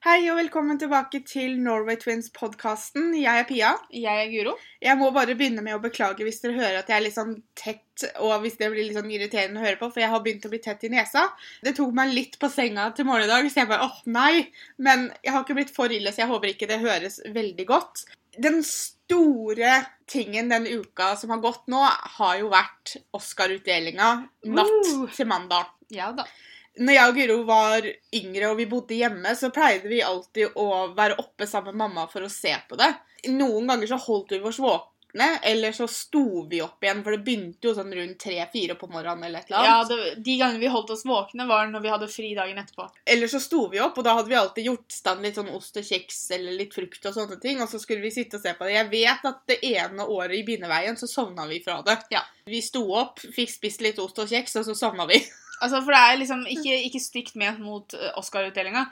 Hei og velkommen tilbake til Norway Twins-podkasten. Jeg er Pia. Jeg er Guro. Jeg må bare begynne med å beklage hvis dere hører at jeg er litt sånn tett, og hvis det blir litt sånn irriterende å høre på, for jeg har begynt å bli tett i nesa. Det tok meg litt på senga til morgen i dag, så jeg bare åh, nei. Men jeg har ikke blitt for ille, så jeg håper ikke det høres veldig godt. Den store tingen den uka som har gått nå, har jo vært Oscar-utdelinga natt Uh. til mandag. Ja da. Når jeg og Guro var yngre og vi bodde hjemme, så pleide vi alltid å være oppe sammen med mamma for å se på det. Noen ganger så holdt vi oss våkne, eller så sto vi opp igjen, for det begynte jo sånn rundt tre-fire på morgenen eller et eller Ja, annet. det, De gangene vi holdt oss våkne, var når vi hadde fri dagen etterpå. Eller så sto vi opp, og da hadde vi alltid gjort stand litt sånn ost og kjeks eller litt frukt og sånne ting, og så skulle vi sitte og se på det. Jeg vet at det ene året i bindeveien så sovna vi fra det. Ja. Vi sto opp, fikk spist litt ost og kjeks, og så sovna vi. Altså, For det er liksom ikke, ikke stygt ment mot eh, Oscar-utdelinga.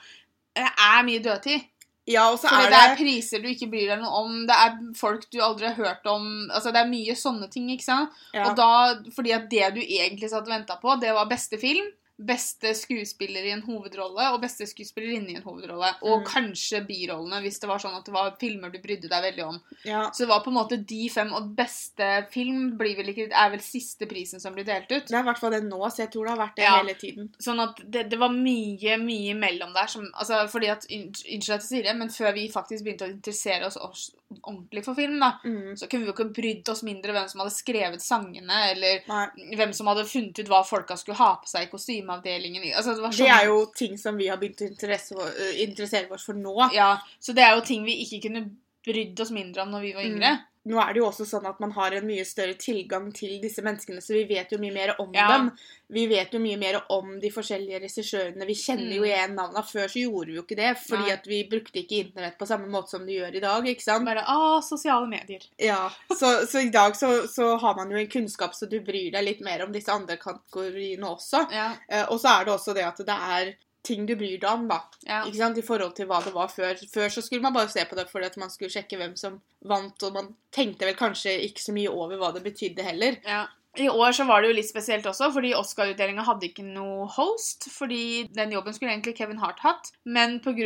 Det er mye dødtid. Ja, og så Fordi er det er det priser du ikke bryr deg noe om. Det er folk du aldri har hørt om. Altså, Det er mye sånne ting. ikke sant? ja. Og da, fordi at det du egentlig satt og venta på, det var beste film, beste skuespiller i en hovedrolle og beste skuespillerinne i en hovedrolle. Og Mm. kanskje birollene, hvis det var sånn at det var filmer du brydde deg veldig om. ja. Så det var på en måte de fem, og beste film blir vel ikke, er vel siste prisen som blir delt ut. Det er i hvert fall det nå, så jeg tror det har vært det Ja. hele tiden. Sånn at det, det var mye, mye mellom der som altså Fordi at Unnskyld at jeg sier det, men før vi faktisk begynte å interessere oss, oss ordentlig for film, da, Mm. så kunne vi jo ikke brydd oss mindre hvem som hadde skrevet sangene, eller Nei. hvem som hadde funnet ut hva folka skulle ha på seg i kostymeavdelingen. Altså, det, var Det sånn, er jo ting som vi har begynt å øh, interessere oss for nå. Ja, Så det er jo ting vi ikke kunne brydd oss mindre om når vi var Mm. Nå er det jo også sånn at man har en mye større tilgang til disse menneskene, så vi vet jo mye mer om Ja. dem. Vi vet jo mye mer om de forskjellige regissørene. Vi kjenner jo Mm. igjen navnene. Før så gjorde vi jo ikke det, fordi Nei. at vi brukte ikke internett på samme måte som de gjør i dag. ikke sant? Bare ah, sosiale medier. Ja, Så, så i dag så, så har man jo en kunnskap, så du bryr deg litt mer om disse andre kategoriene også. Ja, Eh, og så er det også det at det er ting du bryr deg om, da. ja. Ikke sant? I forhold til hva det var før. Før så skulle man bare se på det fordi at man skulle sjekke hvem som vant, og man tenkte vel kanskje ikke så mye over hva det betydde heller. Ja. I år så var det jo litt spesielt også, fordi Oscar-utdelinga hadde ikke noe host. Fordi den jobben skulle egentlig Kevin Hart hatt, men pga.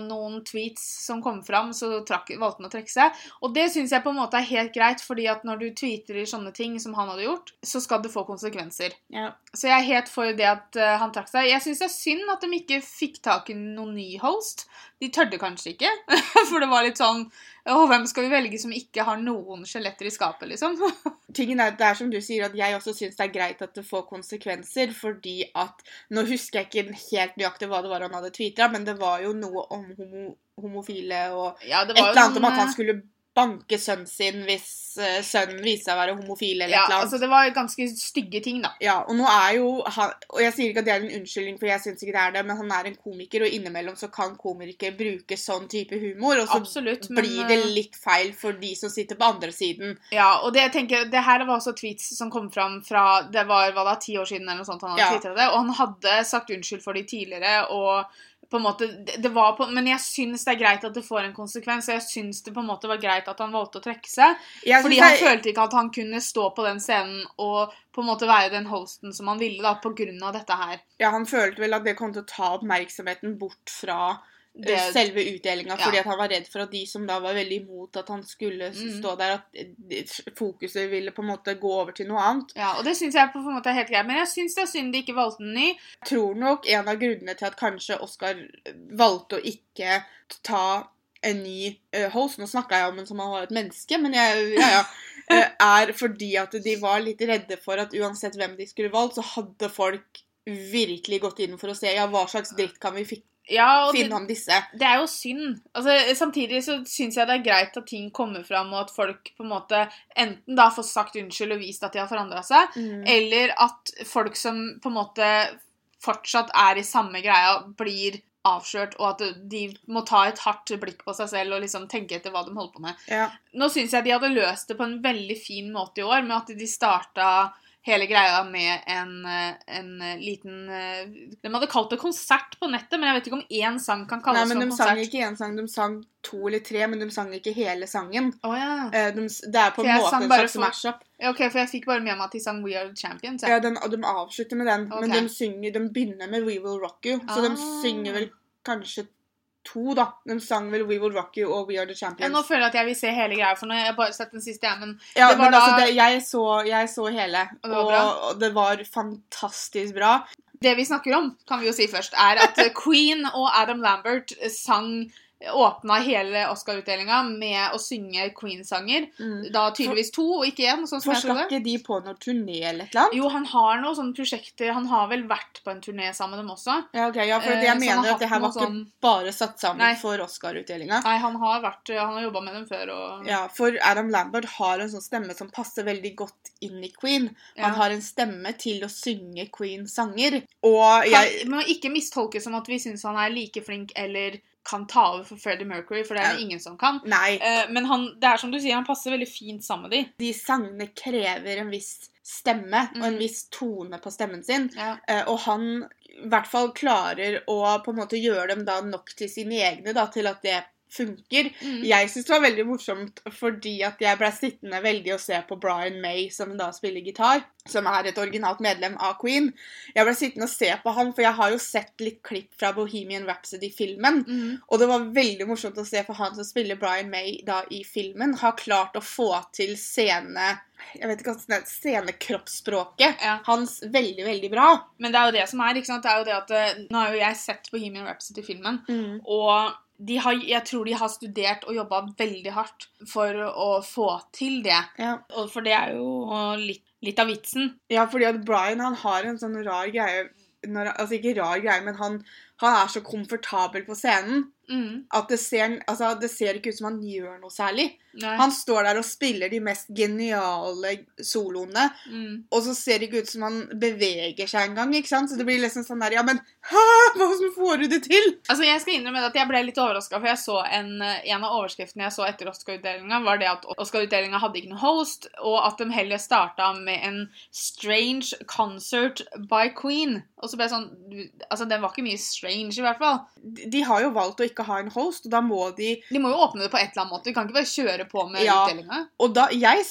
noen tweets som kom fram, så trakk, valgte han å trekke seg. Og det syns jeg på en måte er helt greit, fordi at når du tweeter i sånne ting som han hadde gjort, så skal det få konsekvenser. Ja. Så jeg er helt for det at eh, han trakk seg. Jeg syns det er synd at de ikke fikk tak i noen ny host. De tørde kanskje ikke, for det var litt sånn Å, hvem skal vi velge som ikke har noen skjeletter i skapet, liksom? Tingen er, det er som du sier, at jeg også syns det er greit at det får konsekvenser, fordi at Nå husker jeg ikke helt nøyaktig hva det var han hadde tvitra, men det var jo noe om homo, homofile og Ja, et eller annet om at han eh, skulle banke sønnen sin hvis eh, sønnen viser seg å være homofil, eller Ja, et eller annet. altså det var ganske stygge ting, da. Ja, og nå er jo han Og jeg sier ikke at det er en unnskyldning, for jeg syns ikke det er det, men han er en komiker, og innimellom så kan komikere bruke sånn type humor, og så Absolutt. Men, blir det eh, litt feil for de som sitter på andre siden. Ja, og det jeg tenker, det her var også tweets som kom fram fra Det var hva da, ti år siden eller noe sånt han hadde Ja. det, og han hadde sagt unnskyld for de tidligere, og på en måte, det, var på, Men jeg syns det er greit at det får en konsekvens, og jeg syns det på en måte var greit at han valgte å trekke seg. Fordi han jeg- følte ikke at han kunne stå på den scenen og på en måte være den hosten som han ville, da, av dette her. Ja, han følte vel at det kom til å ta oppmerksomheten bort fra Det, selve utdelinga, Ja. fordi at han var redd for at de som da var veldig imot at han skulle Mm. stå der, at fokuset ville på en måte gå over til noe annet. ja, og det syns jeg på en måte er helt greit, men jeg syns det er synd de ikke valgte en ny. Jeg tror nok en av grunnene til at kanskje Oscar valgte å ikke ta en ny host Nå snakka jeg om en som han var et menneske, men jeg, ja, ja. er fordi at de var litt redde for at uansett hvem de skulle valgt, så hadde folk virkelig gått inn for å se ja, hva slags dritt kan vi fi- Ja, og det, finne om disse. det er jo synd. Altså, samtidig så syns jeg det er greit at ting kommer fram, og at folk på en måte enten da får sagt unnskyld og vist at de har forandra seg, Mm. eller at folk som på en måte fortsatt er i samme greia, blir avslørt, og at de må ta et hardt blikk på seg selv og liksom tenke etter hva de holder på med. Ja. Nå syns jeg de hadde løst det på en veldig fin måte i år, med at de starta hele greia med en, eh, en eh, liten eh, De hadde kalt det konsert på nettet, men jeg vet ikke om én sang kan kalles Nei, men de konsert. sang ikke én sang, de sang to eller tre, men de sang ikke hele sangen. Oh, ja. De, det er på en måte en slags mash-up. Ok, for jeg fikk bare med meg at de sang We Are the Champions. Ja, den, og de avslutter med den, men de synger, de begynner med We Will Rock You, så de Ah. synger vel kanskje to, da. De sang vel We Will Rock You og We Are The Ja, Champions. nå føler jeg at jeg vil se hele greia, for nå har jeg bare sett den siste, jeg, men Ja, det var men da- altså, det, jeg, så, jeg så hele, Og det var og, bra? og det var fantastisk bra. det vi snakker om, kan vi jo si først, er at Queen og Adam Lambert sang Åpna hele Oscar-utdelinga med å synge Queen-sanger. Da tydeligvis to, og ikke én. Sånn som For jeg ikke de på noen turné eller et eller annet? Jo, han har noen sånne prosjekter. Han har vel vært på en turné sammen med dem også. Ja, okay, ja, for Eh, det jeg så mener at det her var ikke sånn- bare satt sammen Nei. for Oscar-utdelinga. Nei, han har vært Han har jobba med dem før og Ja, for Adam Lambert har en sånn stemme som passer veldig godt inn i Queen. Han Ja. har en stemme til å synge Queen-sanger. Og jeg Kan, må ikke mistolkes som at vi syns han er like flink eller kan ta over for Freddie Mercury, for det er det ingen som kan. Nei. Eh, Men han, det er som du sier, han passer veldig fint sammen med de. De sangene krever en viss stemme og en Mm. viss tone på stemmen sin. Ja. Eh, Og han i hvert fall klarer å på en måte gjøre dem da nok til sine egne da, til at det funker. Mm. Jeg syns det var veldig morsomt fordi at jeg ble sittende veldig og se på Brian May, som da spiller gitar, som er et originalt medlem av Queen. Jeg ble sittende og se på han, for jeg har jo sett litt klipp fra Bohemian Rhapsody-filmen. Mm. Og det var veldig morsomt å se, for han som spiller Brian May da i filmen, har klart å få til scene... Jeg vet ikke hva Scenekroppsspråket Ja. hans veldig, veldig bra. Men det er jo det som er, ikke sant. Det er jo det at eh, Nå har jo jeg sett Bohemian Rhapsody-filmen, og de har, jeg tror de har studert og jobba veldig hardt for å få til det. Ja. Og for det er jo litt, litt av vitsen. Ja, fordi at Brian han har en sånn rar greie når, Altså ikke rar greie, men han, han er så komfortabel på scenen Mm. at det ser, altså, det ser ikke ut som han gjør noe særlig. Nei. Han står der og spiller de mest geniale soloene, Mm. og så ser det ikke ut som han beveger seg engang. Så det blir liksom sånn der Ja, men hæ, hvordan får du det til? Altså, Jeg skal innrømme at jeg ble litt overraska, for jeg så en, en av overskriftene jeg så etter Oscar-utdelinga, var det at Oscar-utdelinga hadde ikke noen host, og at de heller starta med en strange concert by Queen. Og så ble jeg sånn Altså, den var ikke mye strange, i hvert fall. De, de har jo valgt å ikke ha en host, og da må de De må jo åpne det på et eller annet måte. Vi kan ikke bare kjøre på med Ja. utdelinga. Og da Jeg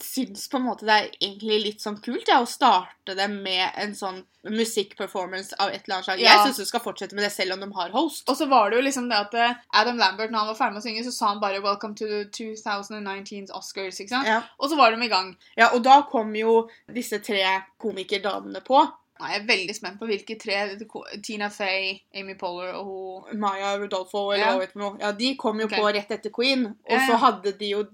syns på en måte det er egentlig litt sånn kult ja, å starte det med en sånn musikkperformance av et eller annet slag. Ja. Jeg syns du skal fortsette med det selv om de har host. Og så var det jo liksom det at eh, Adam Lambert, når han var ferdig med å synge, så sa han bare 'Welcome to the 2019's Oscars'. ikke sant? Ja. Og så var de i gang. ja, og da kom jo disse tre komikerdamene på. Nå er veldig spent på hvilke tre Tina Fey, Amy Poehler og hun Maya Rudolfo eller hva vet du noe. Ja, de kom jo okay. på rett etter Queen. Og Ja, ja. så hadde de jo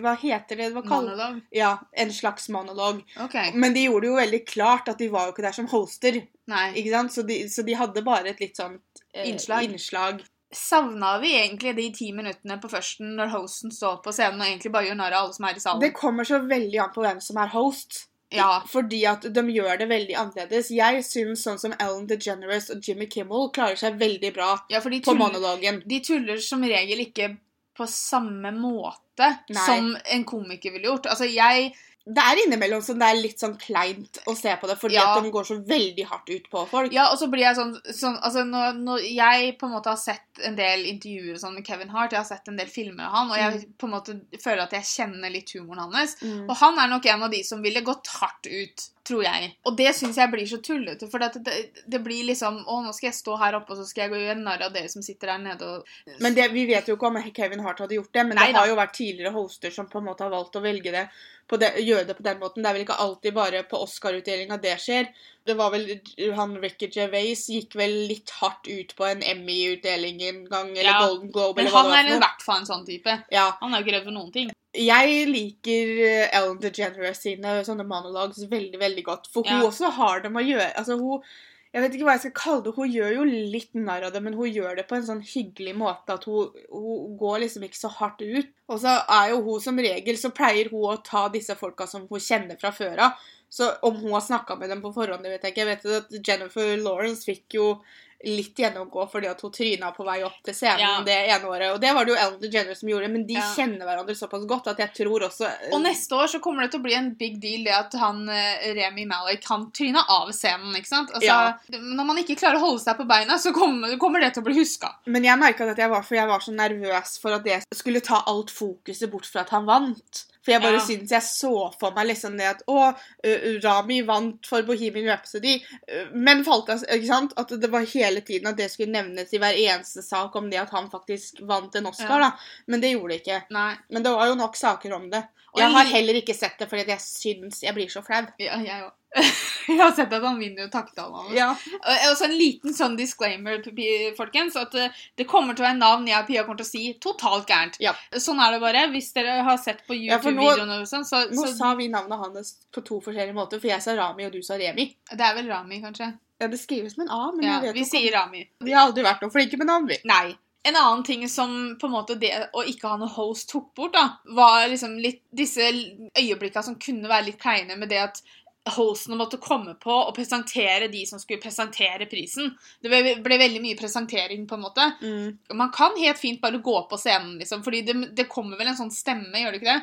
Hva heter det? Hva kall- Monolog. Ja, en slags monolog. OK. Men de gjorde det jo veldig klart at de var jo ikke der som hoster. Nei. ikke sant? Så de, så de hadde bare et litt sånt eh, Innslag. innslag. Savna vi egentlig de ti minuttene på førsten når hosten står på scenen og egentlig bare gjør narr av alle som er i salen? Det kommer så veldig an på hvem som er host. Ja. Fordi at de gjør det veldig annerledes. Jeg syns sånn som Ellen DeGeneres og Jimmy Kimmel klarer seg veldig bra ja, de på tuller, monologen. de tuller som regel ikke på samme måte Nei. som en komiker ville gjort. Altså, jeg Det er innimellom som det er litt sånn kleint å se på det, fordi Ja. at de går så veldig hardt ut på folk. Ja, og så blir jeg sånn, sånn Altså, når, når jeg på en måte har sett en del intervjuer sånn med Kevin Hart, jeg har sett en del filmer av han, og jeg på en måte føler at jeg kjenner litt humoren hans. Mm. Og han er nok en av de som ville gått hardt ut, tror jeg. Og det syns jeg blir så tullete, for det, det, det blir liksom Å, nå skal jeg stå her oppe, og så skal jeg gå gjøre narr av dere som sitter der nede og Men det, vi vet jo ikke om Kevin Hart hadde gjort det, men Nei det da. har jo vært tidligere hoster som på en måte har valgt å velge det, på det gjøre det på den måten. Det er vel ikke alltid bare på Oscar-utdelinga det skjer. Det var vel han Ricky Gervais gikk vel litt hardt ut på en Emmy-utdeling en gang, eller Ja. Golden Globe, Men eller hva han det er Men i er i hvert fall en sånn type. Ja. Han er jo ikke redd for noen ting. Jeg liker eh, Ellen DeGeneres sine sånne monologues veldig, veldig godt. For hun Ja. også har dem å gjøre. Altså, hun Jeg vet ikke hva jeg skal kalle det. Hun gjør jo litt narr av det, men hun gjør det på en sånn hyggelig måte at hun, hun går liksom ikke så hardt ut. Og så er jo hun som regel Så pleier hun å ta disse folka som hun kjenner fra før av. Så om hun har snakka med dem på forhånd, det vet jeg ikke. Jeg vet at Jennifer Lawrence fikk jo litt gjennomgå fordi at hun tryna på vei opp til scenen Ja. det ene året. Og det var det jo Ellen DeGeneres som gjorde, men de Ja. kjenner hverandre såpass godt at jeg tror også Og neste år så kommer det til å bli en big deal det at han eh, Remi Malek han tryna av scenen. ikke sant? Altså, Ja. Når man ikke klarer å holde seg på beina, så kommer, kommer det til å bli huska. Men jeg merka at jeg var, for jeg var så nervøs for at det skulle ta alt fokuset bort fra at han vant. For jeg bare Ja. syns jeg så for meg liksom det at Å, Rami vant for Bohemian Rhapsody, men falt av Ikke sant? At det var hele tiden at det skulle nevnes i hver eneste sak om det at han faktisk vant en Oscar, Ja. da. Men det gjorde det ikke. Nei. Men det var jo nok saker om det. Og Jeg har heller ikke sett det fordi jeg syns jeg blir så flau. Ja, jeg òg. jeg har sett at han vinner jo takketalen. Ja. Og og så en liten sånn disclaimer, folkens. At eh, det kommer til å være navn jeg og Pia kommer til å si totalt gærent. Ja. Sånn er det bare. Hvis dere har sett på nå- YouTube-videoene, ja, sånn, så, Nå så sa vi navnet hans på to forskjellige måter, for jeg sa Rami, og du sa Remi. Det er vel Rami, kanskje? Ja, Det skrives med en A, men Ja, jeg vet vi jo sier Rami. Vi har aldri vært noe flinke med navn, vi. Nei. En annen ting som på en måte det å ikke ha noe host tok bort, da, var liksom litt disse øyeblikkene som kunne være litt kleine med det at hostene måtte komme på og presentere de som skulle presentere prisen. Det ble, ble veldig mye presentering, på en måte. Man kan helt fint bare gå på scenen, liksom, fordi det, det kommer vel en sånn stemme, gjør det ikke det?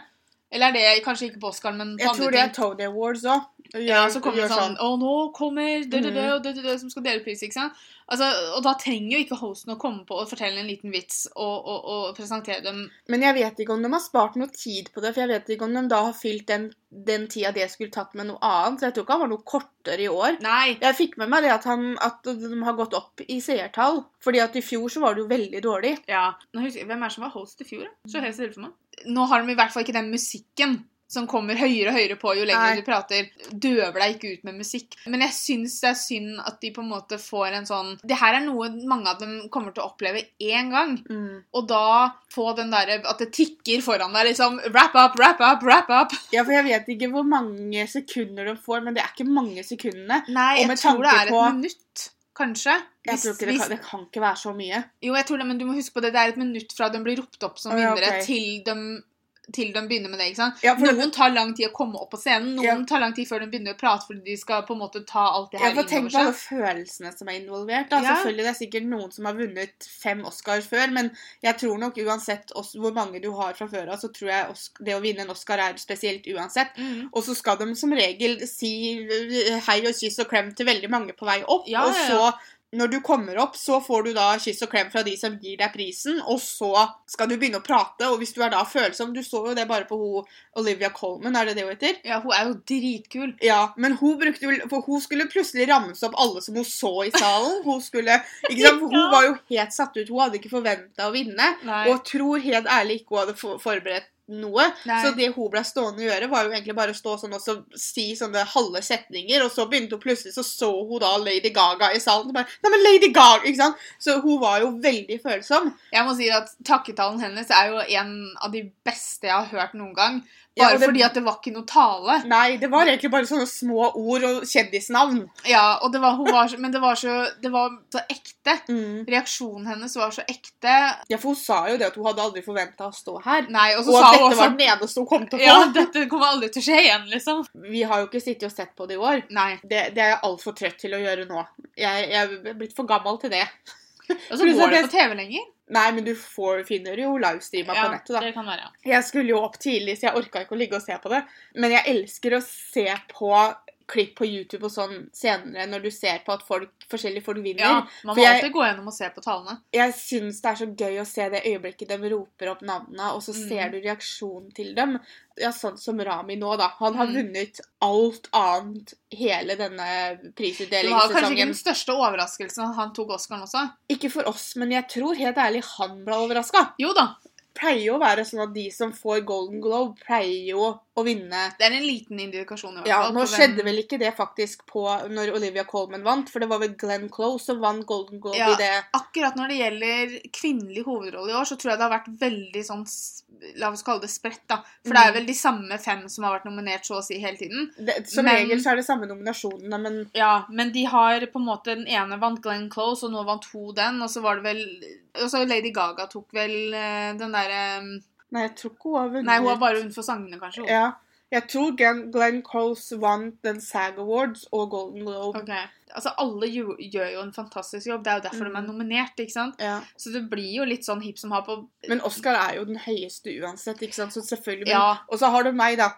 Eller er det kanskje ikke på Oscar, men på Jeg andre tror det er? Tony Awards òg. Ja, så kommer det sånn Å, nå kommer det, det, det Mhm. og det, det, det som skal dele pris, ikke sant? Altså, og da trenger jo ikke hosten å komme på og fortelle en liten vits og, og, og presentere dem. Men jeg vet ikke om de har spart noe tid på det, for jeg vet ikke om de da har fylt den, den tida det skulle tatt med noe annet. Så jeg tror ikke han var noe kortere i år. Nei. Jeg fikk med meg det at, han, at de har gått opp i seertall. Fordi at i fjor så var det jo veldig dårlig. Ja. Nå husker jeg, Hvem er det som var host i fjor? da? Så helt stille for meg. Nå har de i hvert fall ikke den musikken som kommer høyere og høyere på jo lenger Nei. du prater. Døver deg ikke ut med musikk. Men jeg syns det er synd at de på en måte får en sånn Det her er noe mange av dem kommer til å oppleve én gang. Og da få den derre At det tikker foran deg, liksom. Wrap up, wrap up, wrap up. Ja, for jeg vet ikke hvor mange sekunder de får, men det er ikke mange sekundene. Nei, jeg tror det er et på- minutt. Kanskje. Jeg tror ikke det, kan, det kan ikke være så mye. Jo, jeg tror det, men du må huske på det. Det er et minutt fra de blir ropt opp som vinnere, ok. til, de, til de begynner med det. ikke sant? Ja, for det- Noen tar lang tid å komme opp på scenen, noen Ja. tar lang tid før de begynner å prate, fordi de skal på en måte ta alt det her seg. innover på alle følelsene som er involvert. Da. Ja. Selvfølgelig det er sikkert noen som har vunnet fem Oscar før, men jeg tror nok uansett hvor mange du har fra før av, så tror jeg det å vinne en Oscar er spesielt uansett. Mm. Og så skal de som regel si eh, hei og kyss og klem til veldig mange på vei opp. Ja, og ja, ja. så, når du kommer opp, så får du da kyss og klem fra de som gir deg prisen, og så skal du begynne å prate. Og hvis du er da følsom Du så jo det bare på hun Olivia Colman, er det det hun heter? Ja, hun er jo dritkul. Ja, men hun brukte jo For hun skulle plutselig ramse opp alle som hun så i salen. Hun skulle Ikke sant? Hun var jo helt satt ut. Hun hadde ikke forventa å vinne. Nei. Og tror helt ærlig ikke hun hadde forberedt noe. Nei. Så det hun ble stående og gjøre, var jo egentlig bare å stå sånn og så si sånne halve setninger, og så begynte hun plutselig, så så hun da Lady Gaga i salen. Og bare, Nei, men Lady Gaga! Ikke sant? Så hun var jo veldig følsom. Jeg må si at takketalen hennes er jo en av de beste jeg har hørt noen gang. Ja, Bare det- fordi at det var ikke noe tale. Nei, det var egentlig bare sånne små ord og kjendisnavn. Ja, og det var, var Men det var så, det var så ekte. Mm. Reaksjonen hennes var så ekte. Ja, for hun sa jo det at hun hadde aldri forventa å stå her. Nei, og så Og sa at dette også var den eneste hun kom til å få. Ja, dette kommer aldri til å skje igjen, liksom. Vi har jo ikke sittet og sett på det i år. Nei. Det, det er jeg altfor trøtt til å gjøre nå. Jeg, jeg er blitt for gammel til det. Og så går det på TV lenger. Nei, men du får, finner jo livestreama på nettet, da. det kan være. ja. Jeg skulle jo opp tidlig, så jeg orka ikke å ligge og se på det. Men jeg elsker å se på klipp på YouTube og sånn senere, når du ser på at folk, forskjellige folk vinner. Ja, Man For må jeg- alltid gå gjennom og se på tallene. Jeg syns det er så gøy å se det øyeblikket de roper opp navnene, og så Mm. ser du reaksjonen til dem. Ja, Sånn som Rami nå, da. Han har Mm. vunnet alt annet hele denne Det var kanskje ikke den største overraskelsen han tok Oscaren også. Ikke for oss, men jeg tror helt ærlig han ble overraska. Jo da, Pleier jo å være sånn at de som får Golden Globe, pleier jo å vinne. det er en liten indikasjon. i hvert Ja, fall. Nå skjedde vel ikke det faktisk på når Olivia Colman vant, for det var vel Glenn Close som vant Golden Globe Ja. i det. Akkurat når det gjelder kvinnelig hovedrolle i år, så tror jeg det har vært veldig sånn La oss kalle det spredt, da. For det er Mm. vel de samme fem som har vært nominert så å si hele tiden. det som Men- regel så er det samme nominasjonene, men Ja, men de har på en måte Den ene vant Glenn Close, og nå vant hun den. Og så var det vel Og så Lady Gaga tok vel eh, den derre Nei, jeg tror ikke hun har vunnet. Nei, hun har bare vunnet for sangene, kanskje. hun. Ja. Jeg tror Glenn, Coles vant den SAG Awards og Golden Globe. Ok. Altså, alle jo, gjør jo en fantastisk jobb. Det er jo derfor de er Mm. nominert. ikke sant? Ja. Så det blir jo litt sånn hipp som har på Men Oscar er jo den høyeste uansett, ikke sant? Så selvfølgelig. Ja. Og så har du meg, da.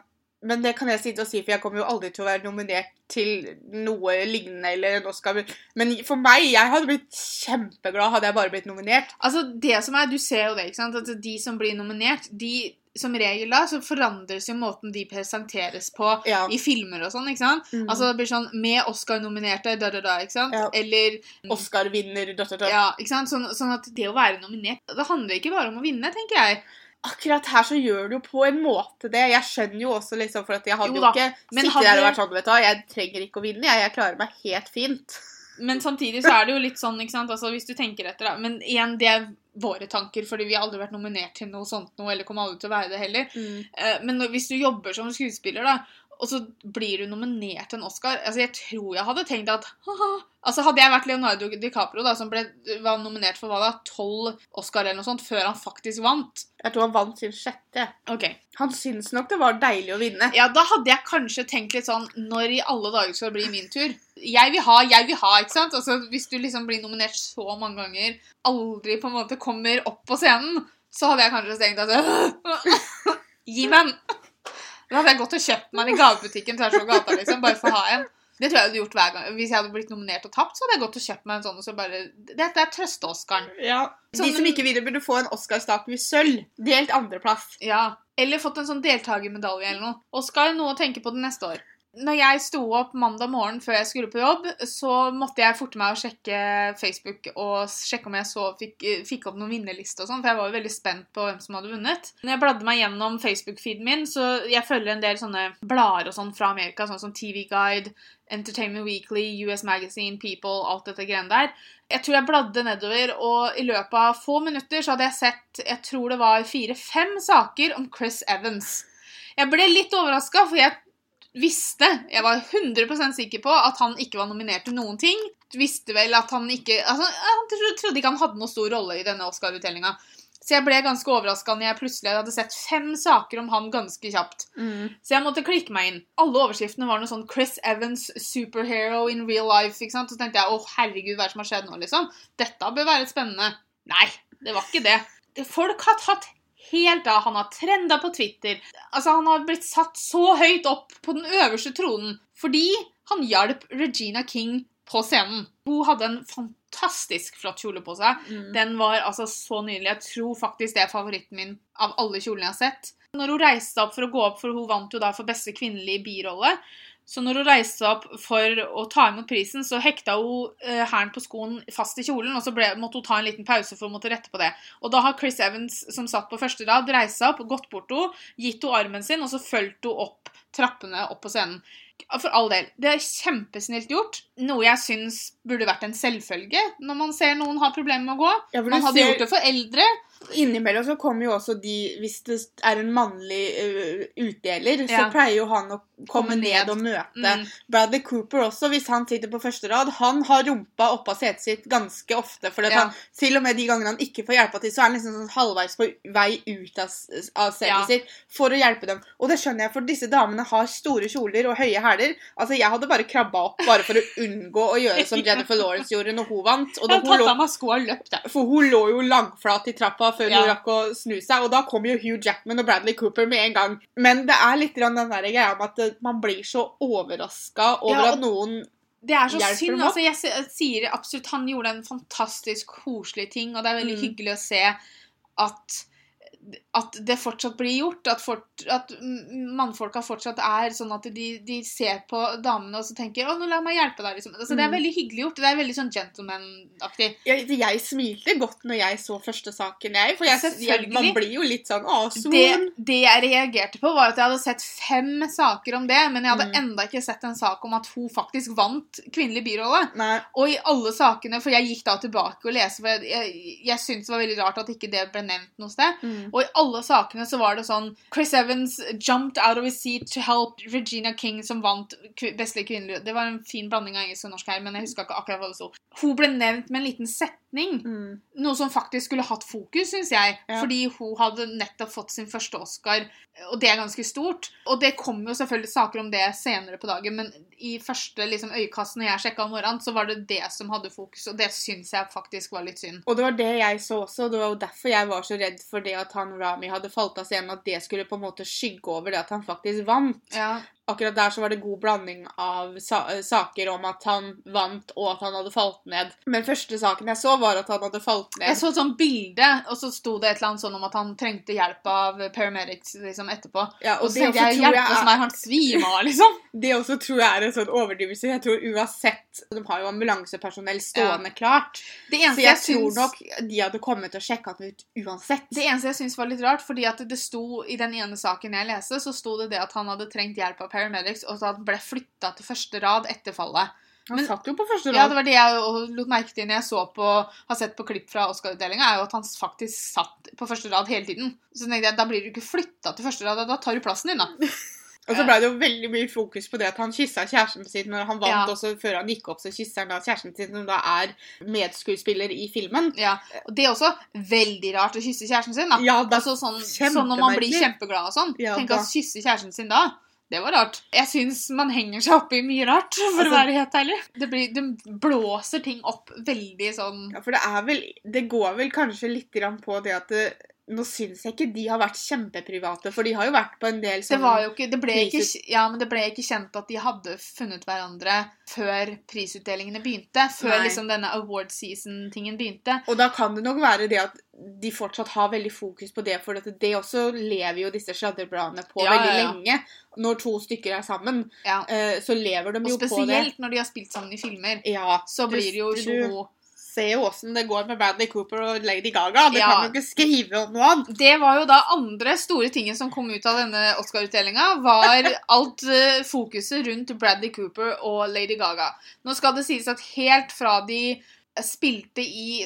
Men det kan jeg sitte og si, for jeg kommer jo aldri til å være nominert til noe lignende eller en Oscar. Men for meg, jeg hadde blitt kjempeglad hadde jeg bare blitt nominert. Altså, det som er, Du ser jo det, ikke sant? At de som blir nominert, de som regel da, så forandres jo måten de presenteres på Ja. i filmer og sånn, ikke sant? Mm. Altså det blir sånn med Oscar-nominerte, da, da, da, ikke sant? Ja. Eller Oscar-vinner, da, da, da. Ja, ikke sant? Sånn, sånn at det å være nominert Det handler ikke bare om å vinne, tenker jeg. Akkurat her så gjør du jo på en måte det. Jeg skjønner jo også liksom, for at jeg hadde Jo jo, ikke men sittet hadde- der og vært sånn, vet du hva, jeg trenger ikke å vinne, jeg, jeg klarer meg helt fint. Men samtidig så er det jo litt sånn, ikke sant, altså hvis du tenker etter da. Men igjen, det er våre tanker, fordi vi har aldri vært nominert til noe sånt noe, eller kommer aldri til å være det heller. Mm. Men hvis du jobber som skuespiller, da, og så blir du nominert til en Oscar altså Jeg tror jeg hadde tenkt at haha. Altså Hadde jeg vært Leonardo DiCaprio, da, som ble, var nominert for hva da, tolv Oscar eller noe sånt, før han faktisk vant Jeg tror han vant sin sjette. Ok. Han syns nok det var deilig å vinne. Ja, da hadde jeg kanskje tenkt litt sånn Når i alle dager skal det bli min tur? Jeg vil ha, jeg vil ha, ikke sant? Altså Hvis du liksom blir nominert så mange ganger, aldri på en måte kommer opp på scenen, så hadde jeg kanskje tenkt at Gi meg den! Da hadde jeg gått og kjøpt meg den i gavebutikken tvers over gata, liksom, bare for å ha en. Det tror jeg hadde gjort hver gang. Hvis jeg hadde blitt nominert og tapt, så hadde jeg gått og kjøpt meg en sånn og så bare Dette er trøste-Oscaren. Ja. De som ikke vinner, burde få en Oscar-statue i sølv. Delt andreplass. Ja. Eller fått en sånn deltakermedalje eller noe. Oscar, noe å tenke på det neste år. Når jeg sto opp mandag morgen før jeg skulle på jobb, så måtte jeg forte meg å sjekke Facebook og sjekke om jeg så fikk, fikk opp noen vinnerliste og sånn, for jeg var jo veldig spent på hvem som hadde vunnet. Når jeg bladde meg gjennom Facebook-feeden min, så jeg følger en del sånne blader og sånn fra Amerika, sånn som TV Guide, Entertainment Weekly, US Magazine, People, alt dette greiene der. Jeg tror jeg bladde nedover, og i løpet av få minutter så hadde jeg sett, jeg tror det var fire-fem saker om Chris Evans. Jeg ble litt overraska, for jeg visste, jeg var 100% sikker på at han ikke var nominert til noen ting. Visste vel at han ikke altså, Han trodde- ikke han hadde noen stor rolle i denne Oscar-utdelinga. Så jeg ble ganske overraska når jeg plutselig hadde sett fem saker om han ganske kjapt. Så jeg måtte klikke meg inn. Alle overskriftene var noe sånn Chris Evans, superhero in real life. ikke sant? Så tenkte jeg å herregud, hva er det som har skjedd nå, liksom? Dette bør være spennende. Nei, det var ikke det. Det- Folk har tatt helt av. Han har trenda på Twitter. Altså, Han har blitt satt så høyt opp på den øverste tronen fordi han hjalp Regina King på scenen. Hun hadde en fantastisk flott kjole på seg. Mm. Den var altså så nydelig. Jeg tror faktisk det er favoritten min av alle kjolene jeg har sett. Når hun reiste opp for å gå opp, for hun vant jo da for beste kvinnelige birolle, så når hun reiste opp for å ta imot prisen, så hekta hun eh, hælen på skoen fast i kjolen, og så ble, måtte hun ta en liten pause for å måtte rette på det. Og da har Chris Evans, som satt på første rad, reist seg opp, gått bort henne, gitt henne armen sin, og så fulgt henne opp trappene opp på scenen. For all del. Det er kjempesnilt gjort. Noe jeg syns burde vært en selvfølge når man ser noen ha problemer med å gå. Ja, Man hadde ser- gjort det for eldre. Innimellom så kommer jo også de Hvis det er en mannlig uh, utdeler, så pleier jo han å komme ned ned. og møte. Mm. Bradley Cooper også, hvis han sitter på første rad, han har rumpa oppå setet sitt ganske ofte. For Ja. han, til og med de gangene han ikke får hjelpa til, så er han liksom sånn halvveis på vei ut av, av setet Ja. sitt for å hjelpe dem. Og det skjønner jeg, for disse damene har store kjoler og høye hæler. Altså, jeg hadde bare krabba opp bare for å unngå å gjøre som Jennifer Lawrence gjorde når hun vant. Og da hun tatt av meg skoa og løpt, jeg. for hun lå jo langflat i trappa før Ja. hun rakk å snu seg, og da kom jo Hugh Jackman og Bradley Cooper med en gang. Men det er litt den der greia med at eh, man blir så overraska over Ja, og- at noen Det er så synd. altså jeg sier absolutt han gjorde en fantastisk koselig ting, og det er veldig Mm. hyggelig å se at at det fortsatt blir gjort. At, fort, at mannfolka fortsatt er sånn at de, de ser på damene og så tenker 'Å, nå la meg hjelpe deg'. Liksom. Altså, Det er Mm. veldig hyggelig gjort. Det er veldig sånn gentleman-aktig. jeg, jeg smilte godt når jeg så første saken, jeg. For jeg, jeg, man blir jo litt sånn Å, Det, solen! det jeg reagerte på, var at jeg hadde sett fem saker om det, men jeg hadde Mm. enda ikke sett en sak om at hun faktisk vant kvinnelig birolle. Nei. Og i alle sakene, for jeg gikk da tilbake og leste, for jeg, jeg syntes det var veldig rart at ikke det ble nevnt noe sted. Mm. Og i alle sakene så var det sånn Chris Evans jumped out of his seat to help Regina King, som vant beste kvinnelige Det var en fin blanding av engelsk og norsk her, men jeg husker ikke akkurat hva det sto. Hun ble nevnt med en liten setning. Mm. Noe som faktisk skulle hatt fokus, syns jeg. Ja. Fordi hun hadde nettopp fått sin første Oscar, og det er ganske stort. Og det kommer jo selvfølgelig saker om det senere på dagen, men i første liksom, øyekast når jeg sjekka om morgenen, så var det det som hadde fokus, og det syns jeg faktisk var litt synd. Og det var det jeg så også, og det var jo derfor jeg var så redd for det at han Rami hadde falt av scenen, at det skulle på en måte skygge over det at han faktisk vant. Ja. Akkurat der så var det god blanding av sa saker om at han vant, og at han hadde falt ned. Men første saken jeg så, var at han hadde falt ned. Jeg så et sånt bilde, og så sto det et eller annet sånn om at han trengte hjelp av paramedics liksom, etterpå. Ja, Og og så det tenkte jeg, hjelpe som er han svima, liksom. Det også tror jeg er en sånn overdrivelse. Jeg tror uansett De har jo ambulansepersonell stående klart. Det Så jeg, jeg syns... tror nok de hadde kommet og sjekka han ut uansett. det eneste jeg syns var litt rart, fordi at det sto i den ene saken jeg leste, så sto det det at han hadde trengt hjelp av paramedics, og at han ble flytta til første rad etter fallet. Han satt jo på første rad. Ja, det var det jeg lot merke til når jeg så på, har sett på klipp fra Oscar-utdelinga, er jo at han faktisk satt på første rad hele tiden. Så tenkte jeg, da blir du ikke flytta til første rad, da tar du plassen din, da. Og så ble det jo veldig mye fokus på det at han kyssa kjæresten sin når han vant. Ja. også Før han gikk opp, så kysser han da kjæresten sin, som da er medskuespiller i filmen. Ja, og Det er også veldig rart å kysse kjæresten sin. da. Ja, det er Altså sånn, sånn når man blir kjempeglad og sånn. Ja, Tenk da. å kysse kjæresten sin da. Det var rart. Jeg syns man henger seg opp i mye rart, for Altså- å være helt ærlig. Det, blir, det blåser ting opp veldig sånn Ja, for det er vel Det går vel kanskje litt på det at det, Nå syns jeg ikke de har vært kjempeprivate, for de har jo vært på en del Det sånn var jo ikke, det ble ikke, ja, men det ble ikke kjent at de hadde funnet hverandre før prisutdelingene begynte. Før liksom denne award season-tingen begynte. Og da kan det nok være det at de fortsatt har veldig fokus på det, for det også lever jo disse sladrebladene på Ja, veldig ja, lenge. Når to stykker er sammen, eh, så lever de Og jo på det. Og spesielt når de har spilt sammen i filmer. Ja, Så blir det jo tjo ser jo åssen det går med Bradley Cooper og Lady Gaga. Det Ja. kan jo ikke skrive om noe annet. Det var jo da andre store tingen som kom ut av denne Oscar-utdelinga, var alt eh, fokuset rundt Bradley Cooper og Lady Gaga. Nå skal det sies at helt fra de spilte i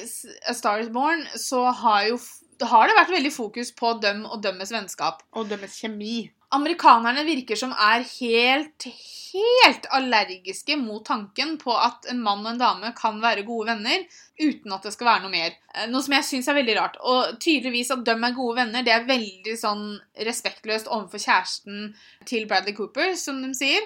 A Star Is Born, så har jo har det vært veldig fokus på dem og dømmes vennskap. Og deres kjemi. Amerikanerne virker som er helt, helt allergiske mot tanken på at en mann og en dame kan være gode venner uten at det skal være noe mer. Eh, Noe som jeg syns er veldig rart. Og tydeligvis at de er gode venner, det er veldig sånn respektløst overfor kjæresten til Bradley Cooper, som de sier.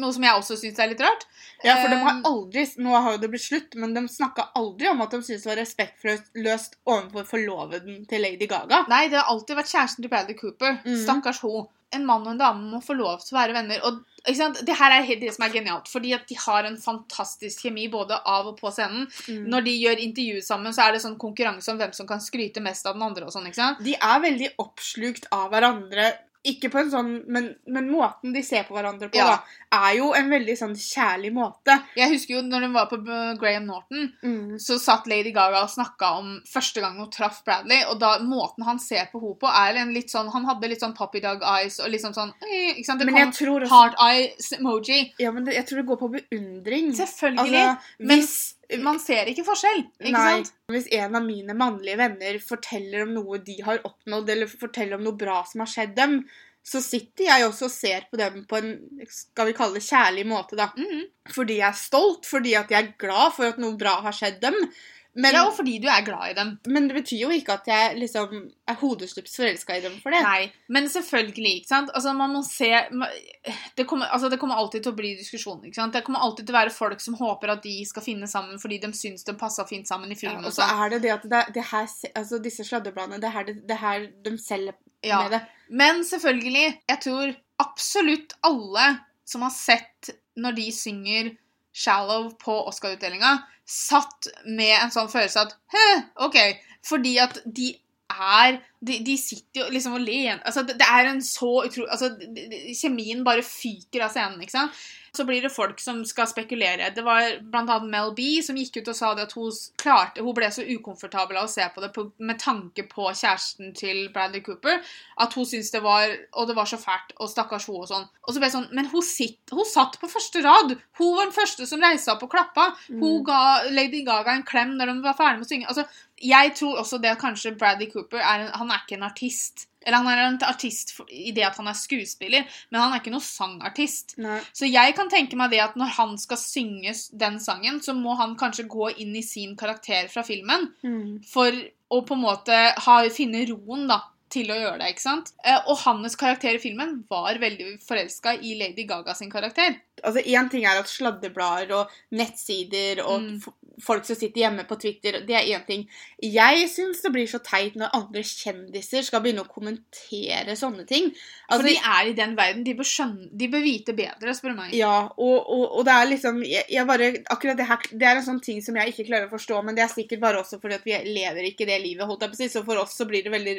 Noe som jeg også syns er litt rart. Ja, for de har Um, aldri Nå har jo det blitt slutt, men de snakka aldri om at de syntes det var respektløst overfor forloveden til Lady Gaga. Nei, det har alltid vært kjæresten til Bradley Cooper. Mm. Stakkars hun. En mann og en dame må få lov til å være venner. Og? Det her er det som er genialt, fordi at de har en fantastisk kjemi både av og på scenen. Mm. Når de gjør intervju sammen, så er det sånn konkurranse om hvem som kan skryte mest av den andre. og sånn, ikke sant? De er veldig oppslukt av hverandre. Ikke på en sånn, men, men måten de ser på hverandre på, Ja. da, er jo en veldig sånn kjærlig måte. Jeg husker jo når hun var på uh, Graham Norton, Mm. så satt Lady Gaga og snakka om første gang hun traff Bradley, og da måten han ser på henne på, er en litt sånn Han hadde litt sånn puppy dog eyes og liksom sånn eh, ikke sant? Det Men kom også heart eyes emoji. Ja, men det, jeg tror det går på beundring. Selvfølgelig. Altså, men hvis, man ser ikke forskjell, ikke nei, sant? hvis en av mine mannlige venner forteller om noe de har oppnådd, eller forteller om noe bra som har skjedd dem, så sitter jeg også og ser på dem på en skal vi kalle det kjærlig måte. da. Mhm. Fordi jeg er stolt, fordi at jeg er glad for at noe bra har skjedd dem. Men, ja, og fordi du er glad i dem. men det betyr jo ikke at jeg liksom er hodestups forelska i dem for det. Nei, men selvfølgelig, ikke sant? Altså, man må se det kommer, altså, det kommer alltid til å bli diskusjon, ikke sant? Det kommer alltid til å være folk som håper at de skal finne sammen fordi de syns de passer fint sammen i filmen. og og så er det det at det, det her, altså disse sladrebladene, det er det, det er her de selger Ja. med det. Men selvfølgelig, jeg tror absolutt alle som har sett når de synger 'Shallow' på Oscar-utdelinga, satt med en sånn følelse at Hæ, OK. Fordi at de er De, de sitter jo liksom og ler altså, det, det er en så utrolig altså, Kjemien bare fyker av scenen, ikke sant? Så blir det folk som skal spekulere. Det var bl.a. Mel B som gikk ut og sa det at hun klarte Hun ble så ukomfortabel av å se på det på, med tanke på kjæresten til Bradley Cooper at hun syntes det var Og det var så fælt, og stakkars hun og sånn. Og så ble det sånn Men hun, sitt, hun satt på første rad! Hun var den første som reiste opp og klappa. Hun Mm. ga Lady Gaga en klem når hun var ferdig med å synge. Altså, jeg tror også det at kanskje Bradley Cooper er en, Han er ikke en artist. Eller han er en artist i det at han er skuespiller, men han er ikke noen sangartist. Nei. Så jeg kan tenke meg det at når han skal synge den sangen, så må han kanskje gå inn i sin karakter fra filmen Mm. for å på en måte ha, finne roen da, til å gjøre det. ikke sant? Eh, Og hans karakter i filmen var veldig forelska i Lady Gaga sin karakter. Altså, Én ting er at sladdeblader og nettsider og Mm. Folk som sitter hjemme på Twitter. Det er én ting. Jeg syns det blir så teit når andre kjendiser skal begynne å kommentere sånne ting. For Altså, de er i den verden. De bør, skjønne, de bør vite bedre, spør du meg. ja, og, og, og det er liksom jeg, jeg bare, Akkurat det her Det er en sånn ting som jeg ikke klarer å forstå, men det er sikkert bare også fordi at vi lever ikke det livet, holdt jeg på å si. Så for oss så blir det veldig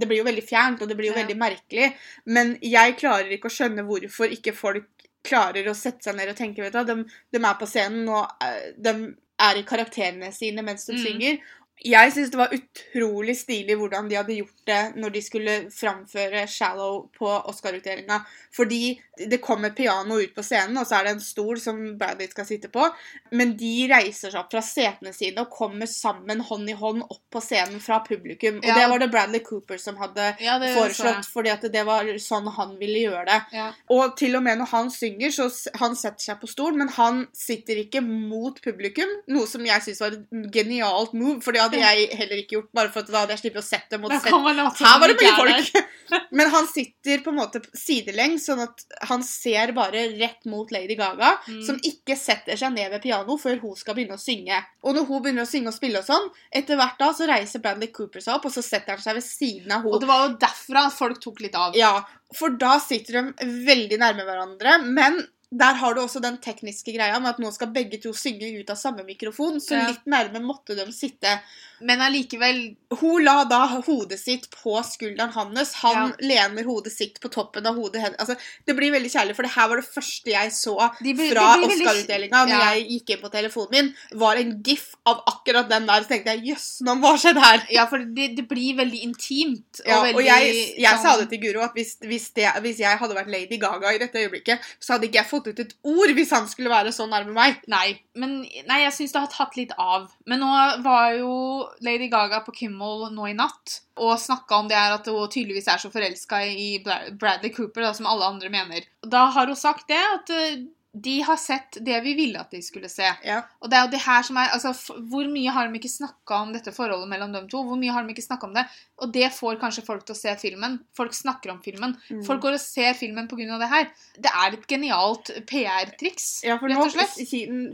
Det blir jo veldig fjernt, og det blir jo Ja. veldig merkelig. Men jeg klarer ikke å skjønne hvorfor ikke folk klarer å sette seg ned og tenke, vet du de, de er på scenen, og eh, de er i karakterene sine mens de Mm. synger. Jeg syns det var utrolig stilig hvordan de hadde gjort det når de skulle framføre 'Shallow' på Oscar-utdelinga. Fordi det kommer piano ut på scenen, og så er det en stol som Bradley skal sitte på. Men de reiser seg opp fra setene sine og kommer sammen hånd i hånd opp på scenen fra publikum. Og Ja. det var det Bradley Cooper som hadde Ja, foreslått, så fordi at det var sånn han ville gjøre det. Og til og med når han synger, så han setter seg på stol, men han sitter ikke mot publikum, noe som jeg syns var et genialt move, fordi hadde jeg heller ikke gjort, bare for at da hadde jeg sluppet å sette dem mot sett. Her var det mye folk! Men han sitter på en måte sidelengs, sånn at han ser bare rett mot Lady Gaga, Mm. som ikke setter seg ned ved piano før hun skal begynne å synge. Og når hun begynner å synge og spille og sånn, etter hvert da så reiser Bradley Cooper seg opp, og så setter han seg ved siden av henne. Og det var jo derfra folk tok litt av. Ja, for da sitter de veldig nærme hverandre, men der har du også den tekniske greia med at nå skal begge to synge ut av samme mikrofon, så Ja. litt nærme måtte de sitte. Men allikevel Hun la da hodet sitt på skulderen hans, han lener hodet sitt på toppen av hodet hennes. Altså, det blir veldig kjærlig, for det her var det første jeg så blir- fra Oscar-utdelinga når Ja. jeg gikk inn på telefonen min, var en gif av akkurat den der, så tenkte jeg jøss, nå hva skjedde her? Ja, for det, det blir veldig intimt. Ja, veldig, og jeg, jeg sånn- sa det til Guro at hvis, hvis, det, hvis jeg hadde vært Lady Gaga i dette øyeblikket, så hadde ikke jeg fått ut et ord hvis han skulle være så nærme meg. Nei, men nei, jeg syns det har tatt litt av. Men nå var jo Lady Gaga på Kimmel nå i natt og snakka om det her at hun tydeligvis er så forelska i Bradley Cooper, da, som alle andre mener. Da har hun sagt det, at eh, de har sett det vi ville at de skulle se. Ja. Og det er jo det her som er altså, Hvor mye har de ikke snakka om dette forholdet mellom dem to? Hvor mye har de ikke snakka om det? Og det får kanskje folk til å se filmen. Folk snakker om filmen. Mm. Folk går og ser filmen pga. det her. Det er et genialt PR-triks, Ja, for nå,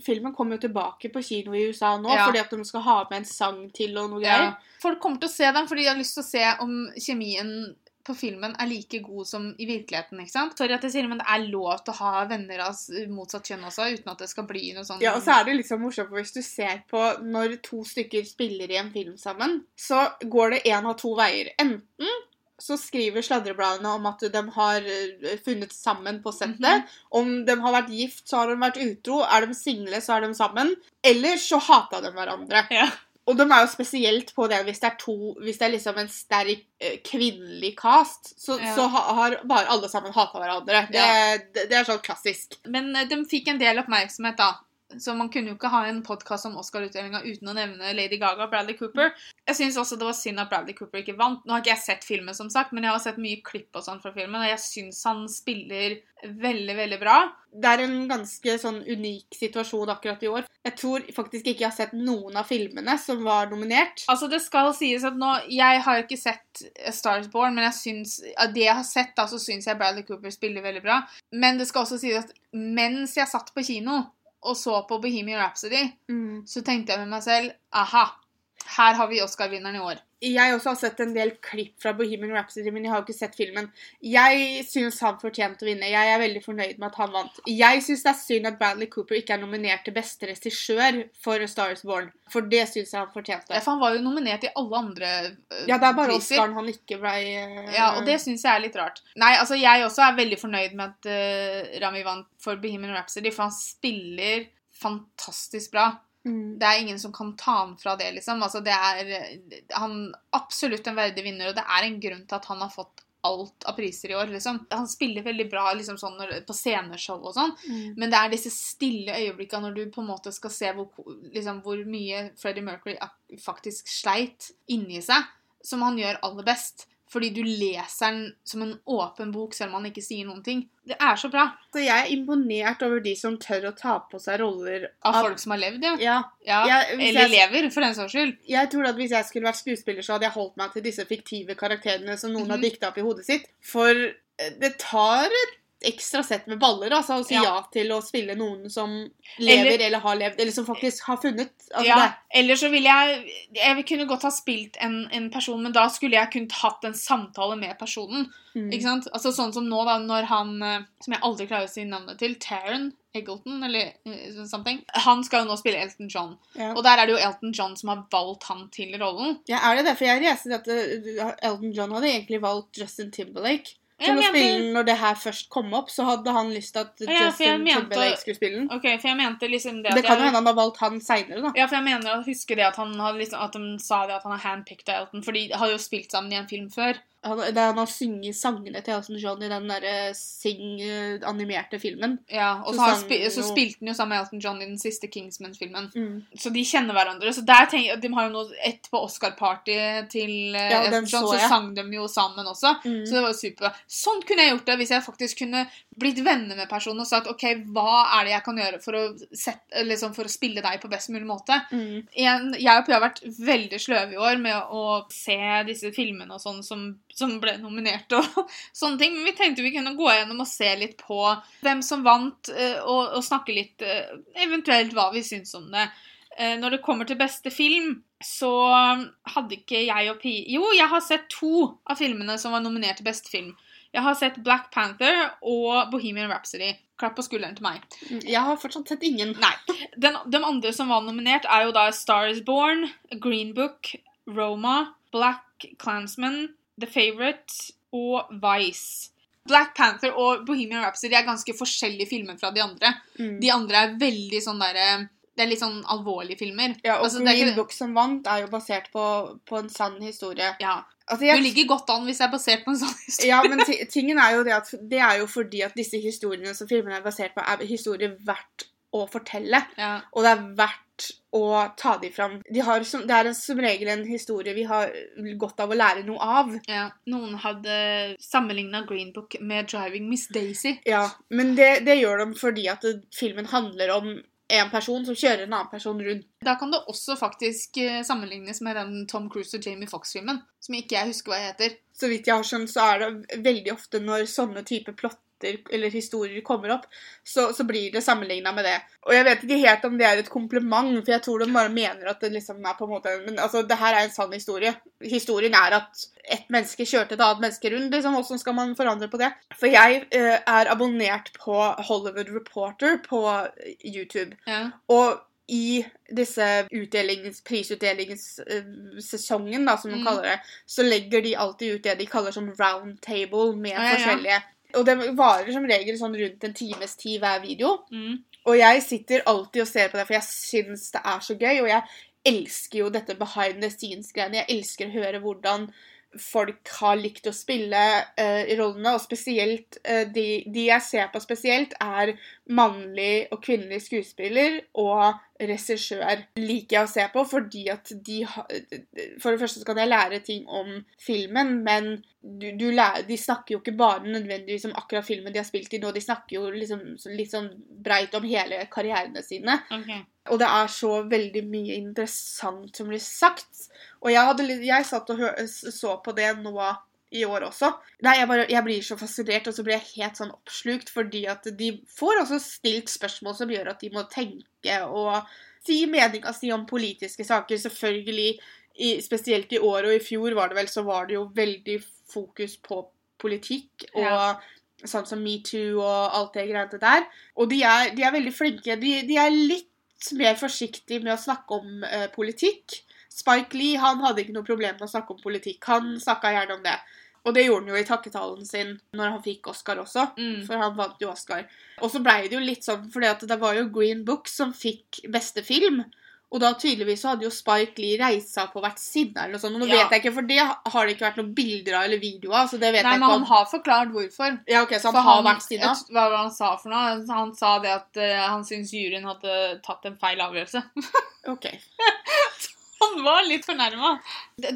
Filmen kommer jo tilbake på kino i USA nå, Ja. fordi at de skal ha med en sang til og noe Ja. greier. Folk kommer til å se den fordi de har lyst til å se om kjemien på filmen er like god som i virkeligheten. ikke sant? Sorry at jeg sier men det er lov til å ha venner av motsatt kjønn også, uten at det skal bli noe sånn Ja, og så er det liksom morsomt, for hvis du ser på når to stykker spiller i en film sammen, så går det én av to veier. Enten så skriver sladrebladene om at de har eh, funnet sammen på settet. Mhm. Om de har vært gift, så har de vært utro. Er de single, så er de sammen. Eller så hata de hverandre. Ja. Og de er jo spesielt på det hvis det er to Hvis det er liksom en sterk eh, kvinnelig cast, så, Ja. så ha, har bare alle sammen hata hverandre. Det, Ja. det, det er sånn klassisk. Men eh, de fikk en del oppmerksomhet, da. Så man kunne jo ikke ha en podkast om Oscar-utdelinga uten å nevne Lady Gaga og Bradley Cooper. Jeg syns også det var synd at Bradley Cooper ikke vant. Nå har ikke jeg sett filmen, som sagt, men jeg har sett mye klipp og sånn fra filmen, og jeg syns han spiller veldig, veldig bra. Det er en ganske sånn unik situasjon akkurat i år. Jeg tror faktisk ikke jeg har sett noen av filmene som var nominert. Altså, det skal sies at nå Jeg har jo ikke sett Stars Born, men jeg syns, av det jeg har sett, da, så syns jeg Bradley Cooper spiller veldig bra. Men det skal også sies at mens jeg satt på kino og så på Bohemian Rhapsody, Mm. så tenkte jeg med meg selv aha, her har vi Oscar-vinneren i år. Jeg også har sett en del klipp fra Bohemian Rhapsody, men jeg har jo ikke sett filmen. Jeg syns han fortjente å vinne. Jeg er veldig fornøyd med at han vant. Jeg syns det er synd at Bradley Cooper ikke er nominert til beste regissør for A Star Is Born, for det syns jeg han fortjente. Ja, for han var jo nominert i alle andre priser. Ja, det er bare priser. Oscaren han ikke ble uh... Ja, og det syns jeg er litt rart. Nei, altså jeg også er veldig fornøyd med at uh, Rami vant for Bohemian Rhapsody, for han spiller fantastisk bra. Mm. Det er ingen som kan ta ham fra det, liksom. Altså, det er han absolutt en verdig vinner, og det er en grunn til at han har fått alt av priser i år, liksom. Han spiller veldig bra liksom sånn når, på sceneshow og sånn, Mm. men det er disse stille øyeblikkene når du på en måte skal se hvor, liksom, hvor mye Freddie Mercury faktisk sleit inni seg, som han gjør aller best. Fordi du leser den som en åpen bok, selv om han ikke sier noen ting. Det er så bra. Så jeg er imponert over de som tør å ta på seg roller Av folk som har levd, ja. Ja. ja. Jeg- Eller jeg- lever, for den saks skyld. Jeg tror at hvis jeg skulle vært skuespiller, så hadde jeg holdt meg til disse fiktive karakterene som noen har Mhm. dikta opp i hodet sitt. For eh, det tar et, ekstra sett med baller, altså, å si ja. Ja. til å spille noen som lever Eller- eller, har levd, eller som faktisk har funnet. Altså, ja, Eller så ville jeg Jeg kunne godt ha spilt en, en person, men da skulle jeg kunnet hatt en samtale med personen. mm. Ikke sant? Altså Sånn som nå, da, når han eh, Som jeg aldri klarer å si navnet til. Taron Eggleton, eller uh, something. Han skal jo nå spille Elton John. Ja. Og der er det jo Elton John som har valgt han til rollen. Ja, er det det? For jeg leste at uh, Elton John hadde egentlig valgt Justin Timberlake til å spille den når det her først kom opp. Så hadde han lyst til at Ja, Justin mente- Timberlake skulle spille den. Okay, For jeg mente liksom det at Det kan jo hende han har valgt han seinere, da. Ja, for jeg mener å huske det at han hadde liksom, at de sa det at han har handpicked av Elton, for de har jo spilt sammen i en film før. Han, det er han har synget sangene til Elton John i den derre Sing-animerte filmen. Ja, Og Så så, spi så spilte han jo sammen med Elton John i den siste Kingsman-filmen. Mm. Så de kjenner hverandre. Så der tenker De har jo nå ett på Oscar-party til eh, Ja, Elton John, så så, sang de jo sammen også. Mm. Så det var jo super. Sånn kunne jeg gjort det hvis jeg faktisk kunne blitt venner med personen og sagt OK, hva er det jeg kan gjøre for å, sette, liksom, for å spille deg på best mulig måte? Mm. En, jeg og Pia har vært veldig sløve i år med å se disse filmene og sånn som, som ble nominert og sånne ting. Men vi tenkte vi kunne gå gjennom og se litt på hvem som vant, eh, og, og snakke litt eh, eventuelt hva vi syns om det. Eh, Når det kommer til beste film, så hadde ikke jeg og Pi Jo, jeg har sett to av filmene som var nominert til beste film. Jeg har sett Black Panther og Bohemian Rhapsody. Klapp på skulderen til meg. Jeg har fortsatt sett ingen. Nei. Den, de andre som var nominert, er jo da Star is Born, Green Book, Roma, Black Clansman, The Favourite og Vice. Black Panther og Bohemian Rhapsody er ganske forskjellige filmer fra de andre. Mm. De andre er veldig sånn derre Det er litt sånn alvorlige filmer. Ja, og Altså, Green ikke- Book som vant, er jo basert på, på en sann historie. Ja. Altså, Du ligger godt an hvis det er basert på en sånn historie. ja, men tingen er jo det at det er jo fordi at disse historiene som filmene er basert på, er historier verdt å fortelle. Ja. Og det er verdt å ta de fram. De har som, det er som regel en historie vi har godt av å lære noe av. Ja. Noen hadde sammenligna Green Book med Driving Miss Daisy. Ja, Men det, det gjør de fordi at det, filmen handler om en person som kjører en annen person rundt. Da kan det også faktisk eh, sammenlignes med den Tom Cruise og Jamie Fox-filmen, som ikke jeg husker hva heter. Så vidt jeg har skjønt, så er det veldig ofte når sånne type plotter eller historier kommer opp, så, så blir det sammenligna med det. Og jeg vet ikke helt om det er et kompliment, for jeg tror de bare mener at det liksom er på en måte Men altså, det her er en sann historie. Historien er at et menneske kjørte et annet menneske rundt. liksom, Hvordan skal man forandre på det? For jeg eh, er abonnert på Hollywood Reporter på YouTube. Ja. Og i disse utdelings, prisutdelingssesongen, da, som de Mm. kaller det, så legger de alltid ut det de kaller som round table med Ja, ja, ja. Og det varer som regel sånn rundt en times tid hver video. Mm. Og jeg sitter alltid og ser på det, for jeg syns det er så gøy. Og jeg elsker jo dette behind the scenes-greiene. Jeg elsker å høre hvordan folk har likt å spille uh, i rollene, og spesielt uh, de, de jeg ser på spesielt, er mannlig og kvinnelig skuespiller og regissør. Liker jeg å se på fordi at de har For det første så kan jeg lære ting om filmen, men du, du lærer, de snakker jo ikke bare nødvendigvis om akkurat filmen de har spilt i nå, de snakker jo liksom litt sånn breit om hele karrierene sine. Ok. Og det er så veldig mye interessant som blir sagt. Og jeg, hadde, jeg satt og så på det nå i år også. Nei, jeg, bare, jeg blir så fascinert, og så blir jeg helt sånn oppslukt, fordi at de får også stilt spørsmål som gjør at de må tenke og si meninga si om politiske saker. Selvfølgelig, i, spesielt i år og i fjor var det vel, så var det jo veldig fokus på politikk og Ja. sånn som metoo og alt det greiene der. Og de er, de er veldig flinke. De, de er litt mer forsiktig med å snakke om eh, politikk. Spike Lee han hadde ikke noe problem med å snakke om politikk. Han snakka gjerne om det. Og det gjorde han jo i takketalen sin når han fikk Oscar også. Mm. For han vant jo Oscar. Og så blei det jo litt sånn, for det var jo Green Book som fikk beste film. Og da tydeligvis så hadde jo Spike Lee reist seg hvert vært eller noe sånt. Men nå Ja. vet jeg ikke, for det har det ikke vært noen bilder av eller videoer av. Så det vet Nei, jeg men han har forklart hvorfor. Ja, ok, Så han For har vært sinna? Hva var det han sa for noe? Han sa det at uh, han syntes juryen hadde tatt en feil avgjørelse. Ok. Han var litt fornærma.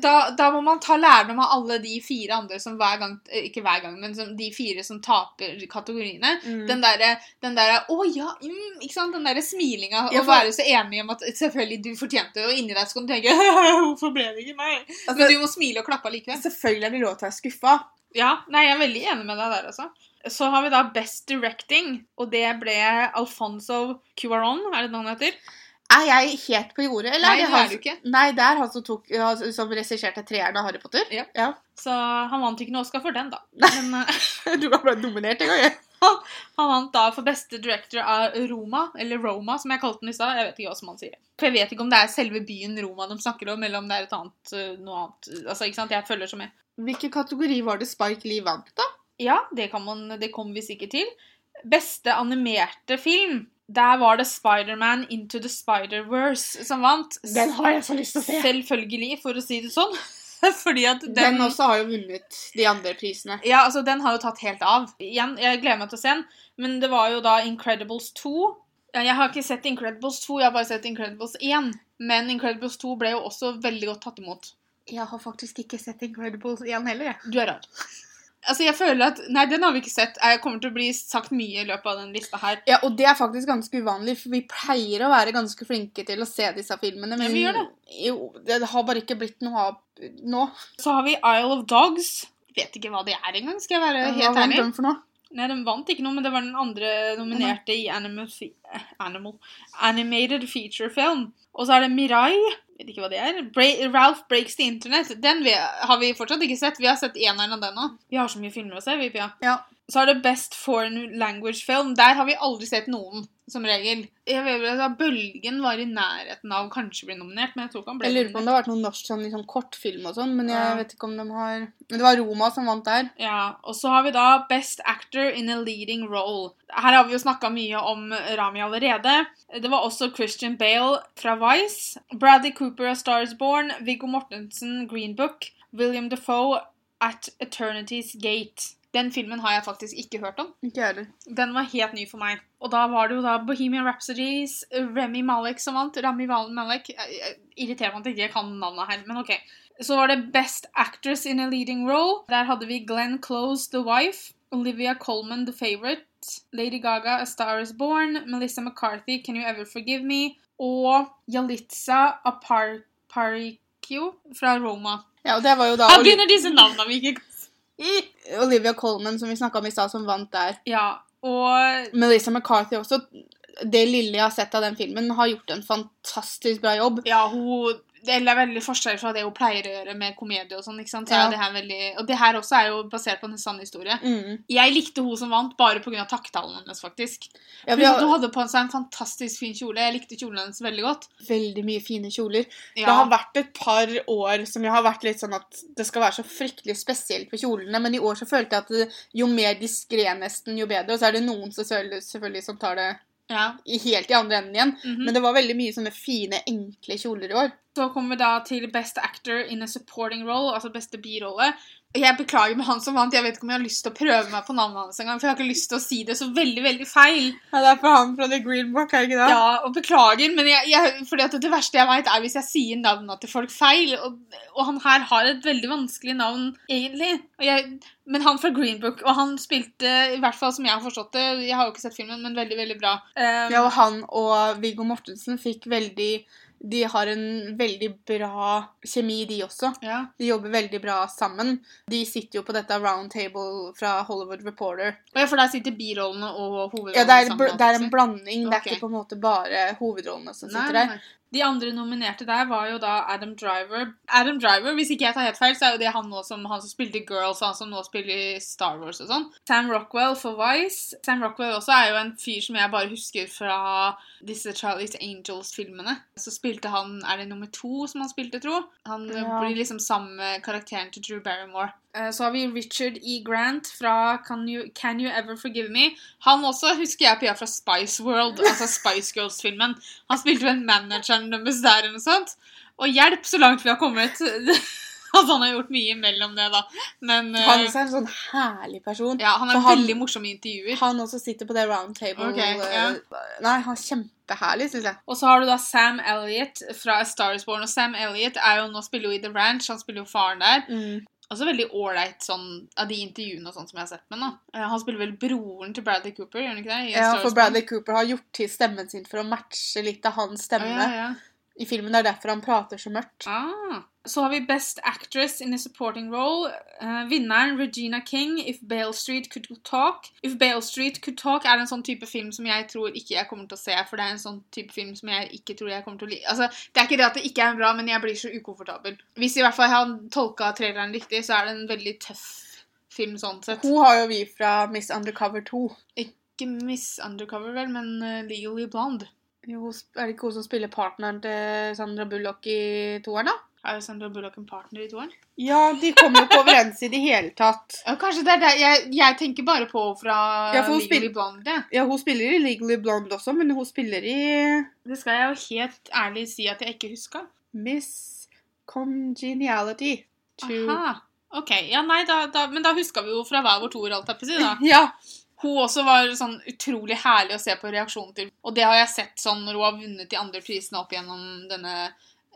Da, da må man ta lærdom av alle de fire andre som hver gang eh, Ikke hver gang, men som, de fire som taper kategoriene. Mm. Den derre den der, Å ja, mm, ikke sant? Den derre smilinga. Ja, og for- være så enig om at selvfølgelig du fortjente det, og inni deg så kan du tenke Hvorfor ble det ikke meg? Altså, Men du må smile og klappe likevel. Selvfølgelig er det lov til å være skuffa, Ja, nei, jeg er veldig enig med deg der, altså. Så har vi da Best Directing, og det ble Alfonso Cuaron, er det det han heter? Er jeg helt på jordet, eller Nei, det han er du ikke. Nei, det er han som, tok, som regisserte treeren av Harry Potter? Ja. ja. Så han vant ikke noe Oscar for den, da. Men eh, Du har blitt dominert en gang, jeg. han vant da for beste director av Roma, eller Roma, som jeg kalte den i stad. Jeg vet ikke hva som han sier. For jeg vet ikke om det er selve byen Roma de snakker om, eller om det er et annet, eh, noe annet. Altså, ikke sant, jeg følger så med. Hvilken kategori var det Spike Lee vant, da? Ja, det, kan man, det kommer vi sikkert til. Beste animerte film. Der var det Spiderman Into the Spider-Verse som vant. Den har jeg så lyst til å se! Selvfølgelig, for å si det sånn. Fordi at den, Den også har jo vunnet de andre prisene. Ja, altså, den har jo tatt helt av. Igjen, jeg gleder meg til å se den. Men det var jo da Incredibles 2. Jeg har ikke sett Incredibles 2, jeg har bare sett Incredibles 1. Men Incredibles 2 ble jo også veldig godt tatt imot. Jeg har faktisk ikke sett Incredibles 1 heller, jeg. Du er rar. Altså, jeg føler at Nei, den har vi ikke sett. Jeg kommer til å bli sagt mye i løpet av den lista her. Ja, og det er faktisk ganske uvanlig, for vi pleier å være ganske flinke til å se disse filmene, men vi gjør det. Jo, det har bare ikke blitt noe av nå. Så har vi Isle of Dogs. Vet ikke hva det er engang, skal jeg være Hva helt vant var den for noe? Nei, Den vant ikke noe, men det var den andre nominerte i Animal, eh, Animal Animated Feature Film. Og så er det Mirai. Vet ikke hva det er. Bra Ralph Breaks the Internet. Den vi, har vi fortsatt ikke sett. Vi har sett eneren av den òg. Vi har så mye filmer å se, vi, Pia. Ja. Så er det Best Foreign Language Film. Der har vi aldri sett noen, som regel. Jeg vet vel at Bølgen var i nærheten av å kanskje bli nominert, men jeg tror ikke han ble Jeg lurer på om det har vært noen norsk sånn, liksom, kortfilm og sånn, men jeg Ja. vet ikke om de har Men det var Roma som vant der. Ja, og så har vi da Best Actor in a Leading Role. Her har vi jo snakka mye om Rami allerede. Det var også Christian Bale fra Vice. Bradley Cooper av Stars Born. Viggo Mortensen, Green Book. William Defoe, At Eternity's Gate. Den filmen har jeg faktisk ikke hørt om. Ikke heller. Den var helt ny for meg. Og da var det jo da Bohemian Rhapsodies, Remy Malek som vant. Rami Valen Malek. Jeg- jeg- Irriterer meg at jeg ikke kan navnet her, men ok. Så var det Best Actress in a Leading Role. Der hadde vi Glenn Close, The Wife. Olivia Colman, The Favourite. Lady Gaga, A Star Is Born. Melissa McCarthy, Can You Ever Forgive Me. Og Yalitza Aparikyo fra Roma. Ja, og det var jo da Her begynner disse navnene vi ikke. Olivia Colman, som vi snakka om i stad, som vant der. Ja, og Melissa McCarthy også. Det lille jeg har sett av den filmen, har gjort en fantastisk bra jobb. Ja, hun det er veldig forskjell fra det hun pleier å gjøre med komedie og sånn. ikke sant? Så Ja. det her veldig, og det her også er jo basert på en sann historie. Mm. Jeg likte hun som vant bare pga. takktalen hennes, faktisk. Ja, vi har Hun hadde på seg en fantastisk fin kjole. Jeg likte kjolen hennes veldig godt. veldig mye fine kjoler. Ja, Det har vært et par år som jeg har vært litt sånn at det skal være så fryktelig spesielt på kjolene, men i år så følte jeg at jo mer diskré nesten, jo bedre. Og så er det noen selvfølgelig som tar det ja. i, helt i andre enden igjen. mhm. Men det var veldig mye sånne fine, enkle kjoler i år. Så kommer vi da til Best Actor in a Supporting Role, altså beste birolle. Jeg beklager med han som vant. Jeg vet ikke om jeg har lyst til å prøve meg på navnet hans engang, for jeg har ikke lyst til å si det så veldig, veldig feil. Ja, det er for han fra The Green Book, er det ikke det? Ja, og beklager, men jeg, jeg, fordi at det verste jeg vet er hvis jeg sier navnene til folk feil. Og, og han her har et veldig vanskelig navn, egentlig. Og jeg, men han fra Green Book, og han spilte, i hvert fall som jeg har forstått det Jeg har jo ikke sett filmen, men veldig, veldig bra. Um, Ja, og han og Viggo Mortensen fikk veldig De har en veldig bra kjemi, de også. ja. De jobber veldig bra sammen. De sitter jo på dette round table fra Hollywood Reporter. Ja, for der sitter birollene og hovedrollene Ja, det er, sammen. Det er en blanding. blanding. Det er ikke på en måte bare hovedrollene som Nei, sitter nei, der. De andre nominerte der var jo da Adam Driver. Adam Driver, Hvis ikke jeg tar helt feil, så er jo det han nå som, han som spilte Girls, og han som nå spiller i Star Wars og sånn. Sam Rockwell for Vice. Sam Rockwell også er jo en fyr som jeg bare husker fra disse Charlie's Angels-filmene. Så spilte han Er det nummer to som han spilte, tro? Han Ja. blir liksom samme karakteren til Drew Barrymore. Eh, Så har vi Richard E. Grant fra Can You, Can you Ever Forgive Me? Han også husker jeg Pia fra Spice World, altså Spice Girls-filmen. Han spilte en manageren deres der eller noe sånt. Og hjelp så langt vi har kommet. altså, han har gjort mye mellom det, da. Men eh, Han også er en sånn herlig person. ja, han er han- veldig morsom i intervjuer. Han også sitter på det round table. Ok, ja. eh, Nei, han er kjempeherlig, syns jeg. Og så har du da Sam Elliot fra A Star Is Born. Og Sam Elliot er jo nå spiller jo i The Ranch. Han spiller jo faren der. Også veldig ålreit sånn av de intervjuene og sånn som jeg har sett med ham. Eh, Han spiller vel broren til Bradley Cooper, gjør han ikke det? Ja, for Bradley Cooper har gjort til stemmen sin for å matche litt av hans stemme. ah, ja, ja. i filmen. Det er derfor han prater så mørkt. Ah. Så har vi Best Actress in a Supporting Role. Uh, vinneren Regina King, If Bale Street Could Talk. If Bale Street Could Talk er en sånn type film som jeg tror ikke jeg kommer til å se. For det er en sånn type film som jeg ikke tror jeg kommer til å like. Altså, det er ikke det at det ikke er bra, men jeg blir så ukomfortabel. Hvis i hvert fall jeg har tolka traileren riktig, så er det en veldig tøff film sånn sett. Hun har jo vi fra Miss Undercover 2. Ikke Miss Undercover, vel, men uh, Legally Blonde. Jo, er det ikke hun som spiller partneren til Sandra Bullock i toeren, da? Er Sandra Bullock en partner i toeren? Ja, de kommer jo ikke overens i det hele tatt. Ja, kanskje det er det. Jeg, jeg tenker bare på fra Ja, Legally spiller- Blonde. Ja, hun spiller i Legally Blonde også, men hun spiller i Det skal jeg jo helt ærlig si at jeg ikke huska. Miss Congeniality To... Aha. Ok, ja nei, da, da, men da huska vi jo fra hver vår toer, alt jeg på å si, da. Ja. Hun også var sånn utrolig herlig å se på reaksjonen til. Og det har jeg sett sånn når hun har vunnet de andre prisene opp gjennom denne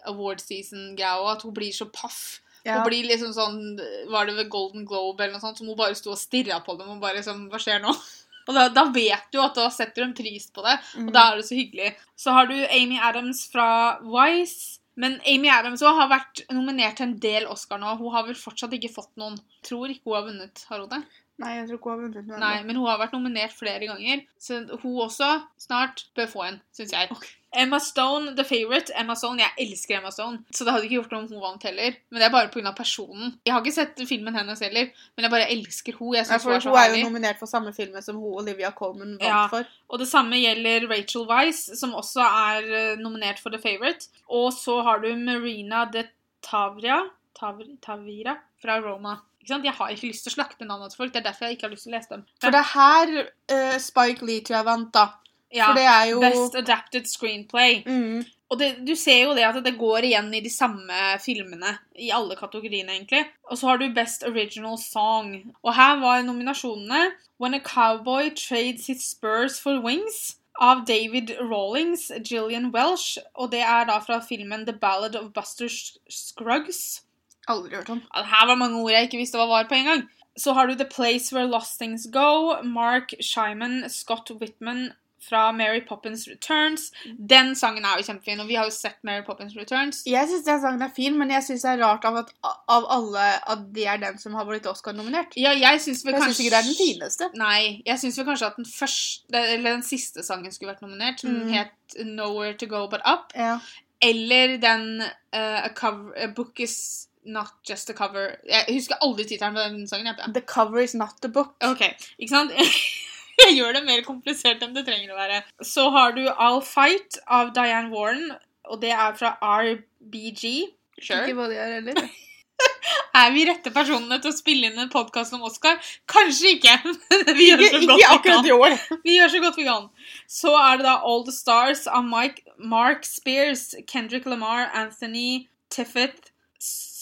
award season-greia, og at hun blir så paff. ja. Hun blir liksom sånn Var det ved Golden Globe eller noe sånt, som hun bare sto og stirra på dem og bare sånn Hva skjer nå? Og da, da vet du at da setter de pris på det, og Mm. da er det så hyggelig. Så har du Amy Adams fra Wise. Men Amy Adams har vært nominert til en del Oscar nå. Hun har vel fortsatt ikke fått noen. Tror ikke hun har vunnet, har hun det? Nei, jeg tror ikke hun har vunnet noe Nei, men hun har vært nominert flere ganger. Så hun også snart bør få en, syns jeg. Emma Stone, The favorite. Emma Stone, Jeg elsker Emma Stone, så det hadde ikke gjort noe om hun vant heller. Men det er bare pga. personen. Jeg har ikke sett filmen hennes heller, men jeg bare elsker hun. Jeg synes for hun er så hun er jo nominert for samme film som hun Olivia Colman vant Ja. for. Og det samme gjelder Rachel Weisz, som også er eh, nominert for The Favourite. Og så har du Marina de Tavria, Tav Tavira fra Roma. Ikke sant? Jeg har ikke lyst til å slakte navnene til folk, det er derfor jeg ikke har lyst til å lese dem. For det er her uh, Spike Lee tror jeg vant, da. Ja, For det er jo Best Adapted Screenplay. mm, Og det, du ser jo det at det går igjen i de samme filmene, i alle kategoriene, egentlig. Og så har du Best Original Song. Og her var nominasjonene When a Cowboy Trades His Spurs for Wings av David Rawlings, Gillian Welsh, og det er da fra filmen The Ballad of Buster Scruggs. Aldri hørt om. Ja, her var mange ord jeg ikke visste hva var på en gang. Så har du The Place Where Lost Things Go, Mark Shyman, Scott Whitman fra Mary Poppins Returns. Den sangen er jo kjempefin, og vi har jo sett Mary Poppins Returns. Jeg syns den sangen er fin, men jeg syns det er rart av at av alle at det er den som har blitt Oscar-nominert. Ja, jeg syns vel Jeg kanskje ikke det er den fineste. Nei, jeg syns vel kanskje at den første Eller den siste sangen skulle vært nominert, som Mm. het Nowhere to Go But Up. Ja. Eller den uh, a, cover, a Book Is Not Just a Cover Jeg husker aldri tittelen på den sangen. Jeg. The cover is not the book. Ok, ikke sant? Jeg gjør det mer komplisert enn det trenger å være. Så har du I'll Fight av Diane Warren, og det er fra RBG. Ikke hva det er heller. Er vi rette personene til å spille inn en podkast om Oscar? Kanskje ikke. men vi gjør Ikke, så ikke godt vi kan. Vi gjør så godt vi kan. Så er det da All The Stars av Mike, Mark Spears, Kendrick Lamar, Anthony Tiffeth,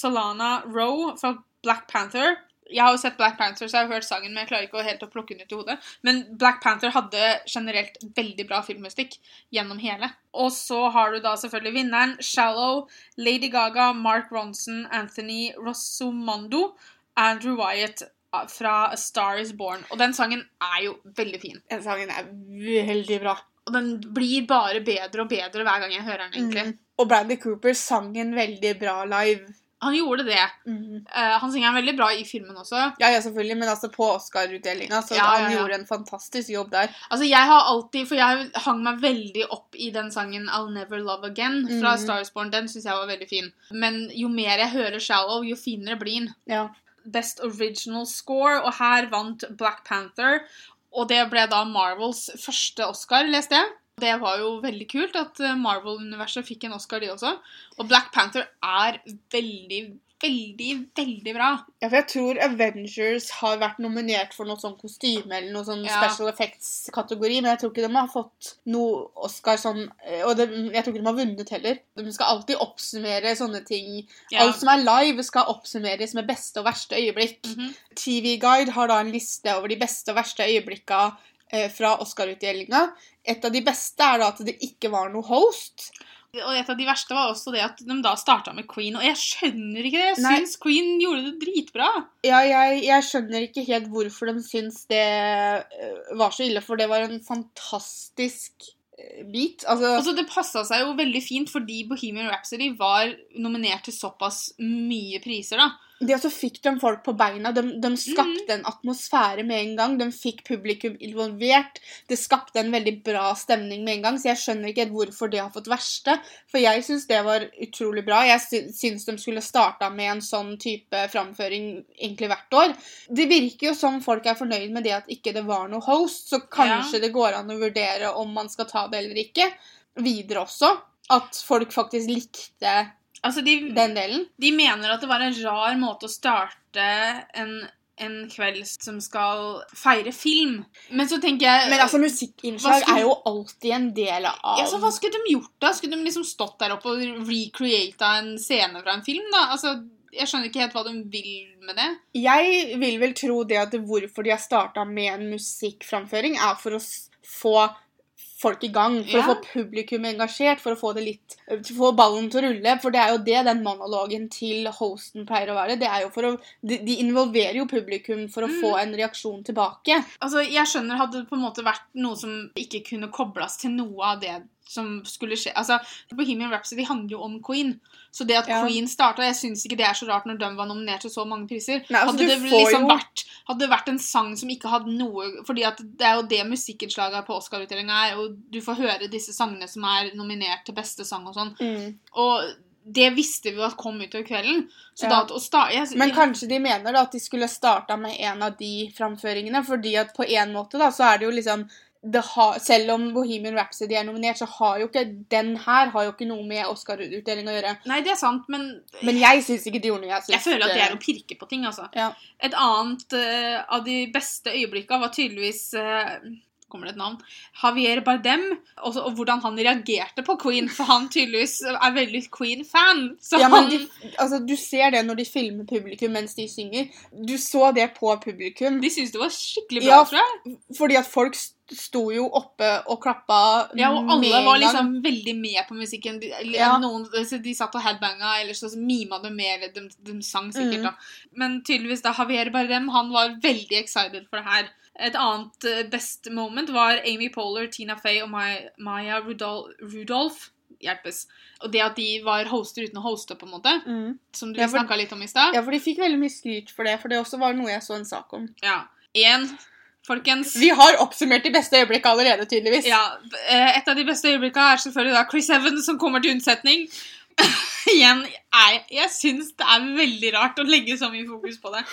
Solana Rowe fra Black Panther. Jeg har jo sett Black Panther, så jeg har hørt sangen, men jeg klarer ikke helt å plukke den ut i hodet. Men Black Panther hadde generelt veldig bra filmmusikk gjennom hele. Og så har du da selvfølgelig vinneren Shallow, Lady Gaga, Mark Ronson, Anthony Rossomando, Andrew Wyatt ah, fra A Star Is Born. Og den sangen er jo veldig fin. Den sangen er veldig bra. Og den blir bare bedre og bedre hver gang jeg hører den, egentlig. Mm. Og Bradley Cooper sang den veldig bra live. Han gjorde det. Mm. Uh, han synger veldig bra i filmen også. Ja, ja, selvfølgelig, men altså på Oscar-utdelinga, så Ja, han ja. gjorde en fantastisk jobb der. Altså, jeg har alltid, For jeg hang meg veldig opp i den sangen I'll Never Love Again fra mm. Star Is Den syns jeg var veldig fin. Men jo mer jeg hører Shallow, jo finere blir den. Ja. Best Original Score, og her vant Black Panther. Og det ble da Marvels første Oscar, leste jeg. Det var jo veldig kult at eh, Marvel-universet fikk en Oscar, de også. Og Black Panther er veldig, veldig, veldig bra. Ja, for jeg tror Avengers har vært nominert for noe sånn kostyme eller noe sånn Ja. special effects-kategori, men jeg tror ikke de har fått noe Oscar sånn eh, Og de, jeg tror ikke de har vunnet heller. De skal alltid oppsummere sånne ting. Ja. Alt som er live, skal oppsummeres med beste og verste øyeblikk. Mhm. TV Guide har da en liste over de beste og verste øyeblikka fra Oscar-utdelinga. Et av de beste er da at det ikke var noe host. Og et av de verste var også det at de da starta med Queen. Og jeg skjønner ikke det. Jeg Nei. syns Queen gjorde det dritbra. Ja, jeg, jeg skjønner ikke helt hvorfor de syns det eh, var så ille, for det var en fantastisk bit. beat. Altså, Altså, det passa seg jo veldig fint fordi Bohemian Rhapsody var nominert til såpass mye priser, da. Det også fikk de folk på beina. De, de skapte skapte en atmosfære med en gang. De fikk publikum involvert. Det skapte en veldig bra stemning med en gang, så jeg skjønner ikke hvorfor det har fått verste. For jeg syns det var utrolig bra. Jeg sy- syns de skulle starta med en sånn type framføring egentlig hvert år. Det virker jo som folk er fornøyd med det at ikke det var noe host, så kanskje det går an å vurdere om man skal ta det eller ikke. Videre også. At folk faktisk likte Altså, de, den delen. de mener at det var en rar måte å starte en, en kveld som skal feire film. Men så tenker jeg Men altså, musikkinnslag skulle- er jo alltid en del av ja, så Hva skulle de gjort, da? Skulle de liksom stått der oppe og recreata en scene fra en film? da? Altså, Jeg skjønner ikke helt hva de vil med det. Jeg vil vel tro det at hvorfor de har starta med en musikkframføring, er for å få folk i gang. For Ja. å få publikum engasjert, for å få det litt få ballen til å rulle. For det er jo det den monologen til hosten pleier å være. Det er jo for å, de, de involverer jo publikum for å Mm. få en reaksjon tilbake. Altså, Jeg skjønner hadde det på en måte vært noe som ikke kunne kobles til noe av det som skulle skje. Altså, Bohemian Rhapsody handler jo om Queen. Så det at Ja. Queen starta Jeg syns ikke det er så rart når de var nominert til så mange priser. Nei, altså, hadde, det liksom jo- vært, hadde det vært en sang som ikke hadde noe Fordi at det er jo det musikkinnslaget på Oscar-utdelinga er. Og du får høre disse sangene som er nominert til beste sang og sånn. Mm. Og det visste vi jo at kom utover kvelden. Så Ja. da jeg, Men kanskje de mener da at de skulle starta med en av de framføringene, fordi at på en måte da, så er det jo liksom har, Selv om Bohemian Rhapsody er nominert, så har jo ikke den her har jo ikke noe med Oscar-utdeling å gjøre. Nei, det er sant, men Men jeg syns ikke det gjorde noe. Jeg, Jeg føler at det er å pirke på ting, altså. Ja. Et annet uh, av de beste øyeblikka var tydeligvis eh, Kommer det et navn? Javier Bardem. Og, og hvordan han reagerte på Queen, for han tydeligvis er veldig Queen-fan. Ja, men de, altså, Du ser det når de filmer publikum mens de synger. Du så det på publikum. De syntes det var skikkelig bra, Ja, tror jeg. Fordi at folk sto jo oppe og klappa Ja, og alle var liksom veldig med på musikken. De, Ja. noen, de satt og headbanga, eller så mima de mer. De, de sang sikkert, Mm. da. Men tydeligvis da Javier Bardem han var veldig excited for det her. Et annet eh, best moment var Amy Poehler, Tina Fey og Maya, Rudol Rudolph. Hjelpes. Og det at de var hoster uten å hoste, på en måte. mm. Som du Ja, snakka litt om i stad. Ja, for de fikk veldig mye skryt for det, for det også var noe jeg så en sak om. Ja. En, folkens. Vi har oppsummert de beste øyeblikkene allerede, tydeligvis. Ja, eh, Et av de beste øyeblikka er selvfølgelig da Chris Evans som kommer til unnsetning. Igjen, jeg, jeg syns det er veldig rart å legge så mye fokus på det.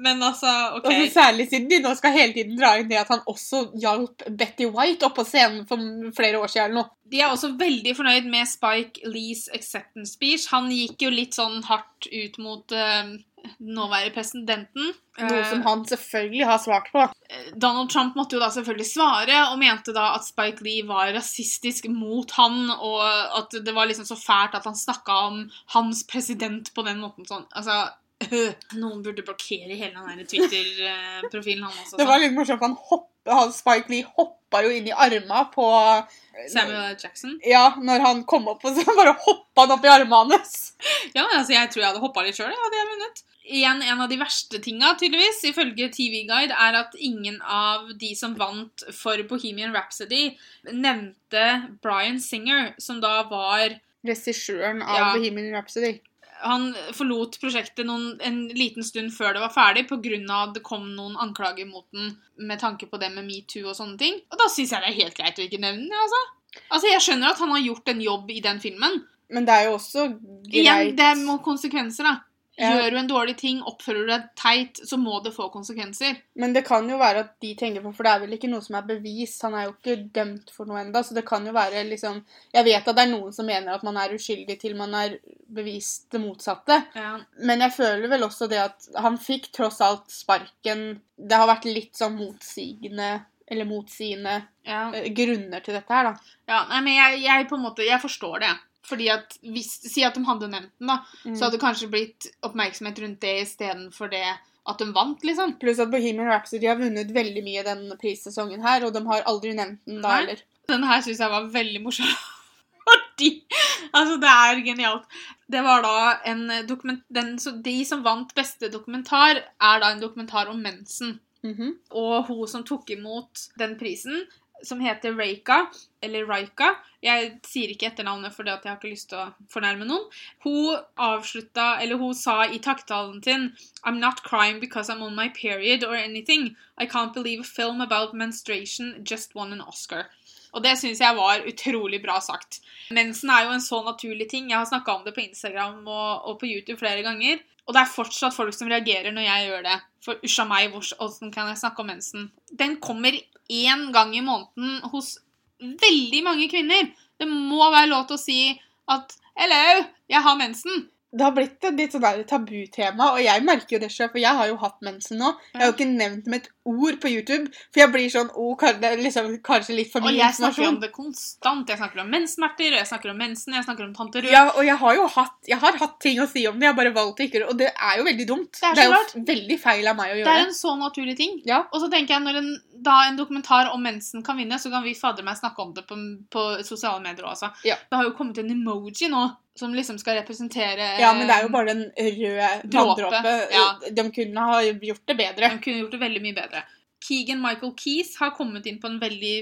Men altså, OK. Og så Særlig siden de nå skal hele tiden dra inn det at han også hjalp Betty White opp på scenen for flere år siden. eller noe. De er også veldig fornøyd med Spike Lees acceptance speech. Han gikk jo litt sånn hardt ut mot uh, nåværende presidenten. Noe Eh, som han selvfølgelig har svart på. Donald Trump måtte jo da selvfølgelig svare, og mente da at Spike Lee var rasistisk mot han, og at det var liksom så fælt at han snakka om hans president på den måten. sånn. Altså, Noen burde blokkere hele den Twitter-profilen han også. Det var sånn. litt morsomt, for han, hopp, han Spike Lee hoppa jo inn i arma på Samuel L. Jackson. Ja, når han kom opp, og så bare hoppa han opp i armene hans. Ja, altså, Jeg tror jeg hadde hoppa litt sjøl. Hadde jeg vunnet. Igjen, En av de verste tinga, tydeligvis, ifølge TV Guide, er at ingen av de som vant for Bohemian Rhapsody, nevnte Bryan Singer, som da var Regissøren av Ja. Bohemian Rhapsody. Han forlot prosjektet noen, en liten stund før det var ferdig, pga. det kom noen anklager mot den med tanke på det med metoo og sånne ting. Og da syns jeg det er helt greit å ikke nevne det, altså. Altså, Jeg skjønner at han har gjort en jobb i den filmen. Men det er jo også greit Igjen, det må konsekvenser, da. Ja. Gjør du en dårlig ting, oppfører du deg teit, så må det få konsekvenser. Men det kan jo være at de tenker på For det er vel ikke noe som er bevis. Han er jo ikke dømt for noe enda, så det kan jo være liksom Jeg vet at det er noen som mener at man er uskyldig til man er bevist det motsatte. Ja. Men jeg føler vel også det at han fikk tross alt sparken Det har vært litt sånn motsigende eller motsigende Ja. eh, grunner til dette her, da. ja nei, men jeg, jeg på en måte Jeg forstår det. Fordi at hvis, Si at de hadde nevnt den, da. Mm. Så hadde det kanskje blitt oppmerksomhet rundt det istedenfor det at de vant, liksom. Pluss at Bohemian Rhapsody har vunnet veldig mye den prissesongen her, og de har aldri nevnt den da heller. Den her syns jeg var veldig morsom. Fordi Altså, det er genialt. Det var da en dokument... Den, så de som vant beste dokumentar, er da en dokumentar om mensen. Mhm. Og hun som tok imot den prisen, som heter Reika, eller Raika. Jeg sier ikke etternavnet fordi jeg har ikke lyst til å fornærme noen. Hun avslutta, eller hun sa i takttalen sin I'm not crying because I'm on my period or anything. I can't believe a film about menstruation just won an Oscar. Og det syns jeg var utrolig bra sagt. Mensen er jo en så naturlig ting. Jeg har snakka om det på Instagram og, og, på YouTube flere ganger. Og det er fortsatt folk som reagerer når jeg gjør det. For usja meg, hvordan kan jeg snakke om mensen? Den kommer én gang i måneden hos veldig mange kvinner. Det må være lov til å si at 'hello, jeg har mensen' det har blitt et litt sånn tabutema, og jeg merker jo det selv, for jeg har jo hatt mensen nå. Jeg har jo ikke nevnt med et ord på YouTube, for jeg blir sånn oh, liksom, Kanskje litt for mye informasjon. Og jeg snakker om det konstant. Jeg snakker om menssmerter, jeg snakker om mensen, jeg snakker om tante Rød. Ja, og jeg har jo hatt, jeg har hatt ting å si om det, jeg har bare valgt å ikke Og det er jo veldig dumt. Det er, det er jo veldig feil av meg å gjøre det. Er en så naturlig ting. Ja. Og så tenker jeg, når en, da en dokumentar om mensen kan vinne, så kan vi fader meg snakke om det på, på sosiale medier også. Ja. Det har jo kommet en emoji nå som liksom skal representere Ja, men det er jo bare den røde vanndråpe. Ja. De kunne ha gjort det bedre. De kunne gjort det veldig mye bedre. Keegan Michael Keys har kommet inn på en veldig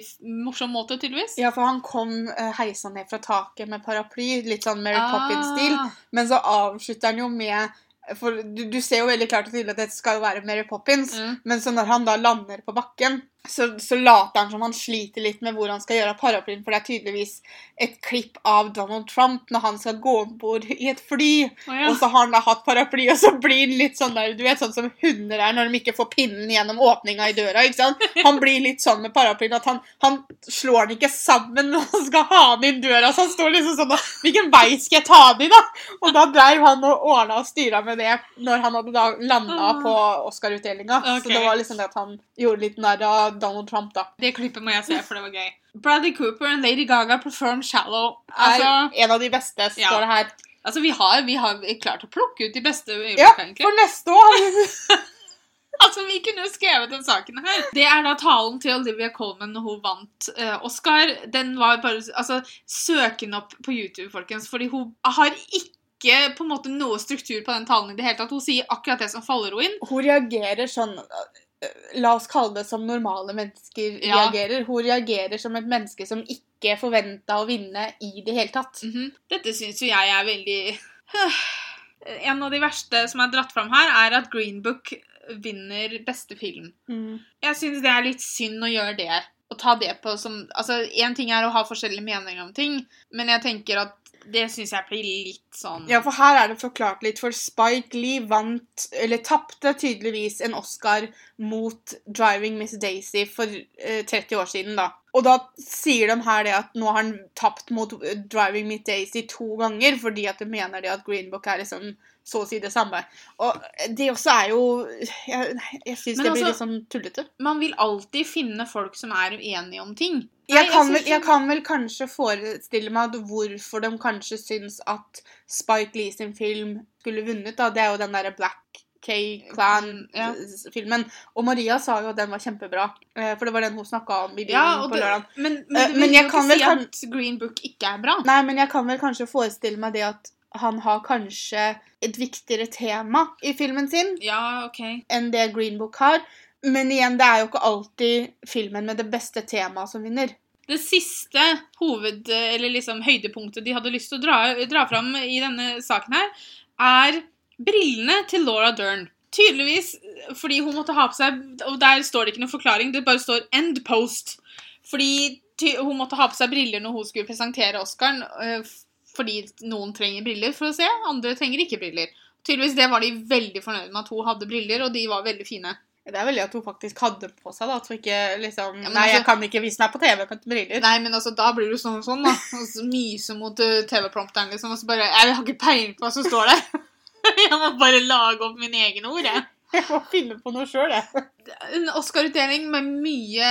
morsom måte, tydeligvis. Ja, for han kom uh, heisa ned fra taket med paraply, litt sånn Mary ah. Poppins-stil. Men så avslutter han jo med For du, du, ser jo veldig klart og tydelig at dette skal være Mary Poppins, mm. men så når han da lander på bakken så, så, later han som han sliter litt med hvor han skal gjøre paraplyen, for det er tydeligvis et klipp av Donald Trump når han skal gå om bord i et fly, oh, ja. og så har han da hatt paraply, og så blir han litt sånn der, du vet sånn som hunder er når de ikke får pinnen gjennom åpninga i døra, ikke sant? Han blir litt sånn med paraplyen at han, han slår den ikke sammen når han skal ha den inn døra, så han står liksom sånn og Hvilken vei skal jeg ta den i, da? Og da dreiv han og ordna og styra med det når han hadde da landa ah. på Oscar-utdelinga, okay. så det var liksom det at han gjorde litt narr av Donald Trump, da. Det klippet må jeg se, for det var gøy. Bradley Cooper og Lady Gaga perform 'Shallow'. Altså, er en av de beste, står ja. det her. Altså, vi har, vi har klart å plukke ut de beste øyeblikkene, ja, egentlig. for neste år Altså, Vi kunne jo skrevet den saken her. Det er da talen til Olivia Colman når hun vant uh, Oscar. Den var bare Altså, søk den opp på YouTube, folkens, fordi hun har ikke på en måte noe struktur på den talen i det hele tatt. Hun sier akkurat det som faller henne inn. Hun reagerer sånn La oss kalle det som normale mennesker ja. reagerer. Hun reagerer som et menneske som ikke forventa å vinne i det hele tatt. Mm -hmm. Dette syns jo jeg er veldig En av de verste som er dratt fram her, er at Green Book vinner beste film. Mm. Jeg syns det er litt synd å gjøre det. Å ta det på som Altså, én ting er å ha forskjellige meninger om ting, men jeg tenker at det syns jeg blir litt sånn Ja, for her er det forklart litt. For Spike Lee vant, eller tapte tydeligvis en Oscar mot 'Driving Miss Daisy' for eh, 30 år siden, da. Og da sier de her det at nå har han tapt mot eh, 'Driving Miss Daisy' to ganger, fordi at de mener det at Green Book er liksom så å si det samme. Og det også er jo Jeg, jeg syns det altså, blir litt sånn tullete. Man vil alltid finne folk som er uenige om ting. Jeg kan, vel, jeg kan, vel, kanskje forestille meg hvorfor de kanskje syns at Spike Lee sin film skulle vunnet. da, Det er jo den derre Black K-Clan-filmen. Ja. Og Maria sa jo at den var kjempebra, eh, for det var den hun snakka om i bilen ja, på lørdag. Men, men, eh, men jeg kan vel si at Green Book ikke er bra. Nei, men jeg kan vel kanskje forestille meg det at han har kanskje et viktigere tema i filmen sin ja, ok. enn det Green Book har. Men igjen, det er jo ikke alltid filmen med det beste temaet som vinner. Det siste hoved, eller liksom høydepunktet de hadde lyst til å dra, dra fram i denne saken her, er brillene til Laura Dern. Tydeligvis fordi hun måtte ha på seg Og der står det ikke noen forklaring, det bare står 'end post'. Fordi hun måtte ha på seg briller når hun skulle presentere Oscaren. Fordi noen trenger briller for å se, andre trenger ikke briller. Tydeligvis det var de veldig fornøyd med at hun hadde briller, og de var veldig fine. Det er veldig at hun faktisk hadde på seg, da. At hun ikke liksom ja, Nei, altså, jeg kan ikke vise meg på TV med briller. Nei, men altså, da blir du sånn og sånn, da. Og så myse mot uh, TV-prompteren, liksom. Og så bare Jeg har ikke peiling på hva som står der. jeg må bare lage opp mine egne ord, jeg. Jeg må finne på noe sjøl, jeg. En Oscar-utdeling med mye,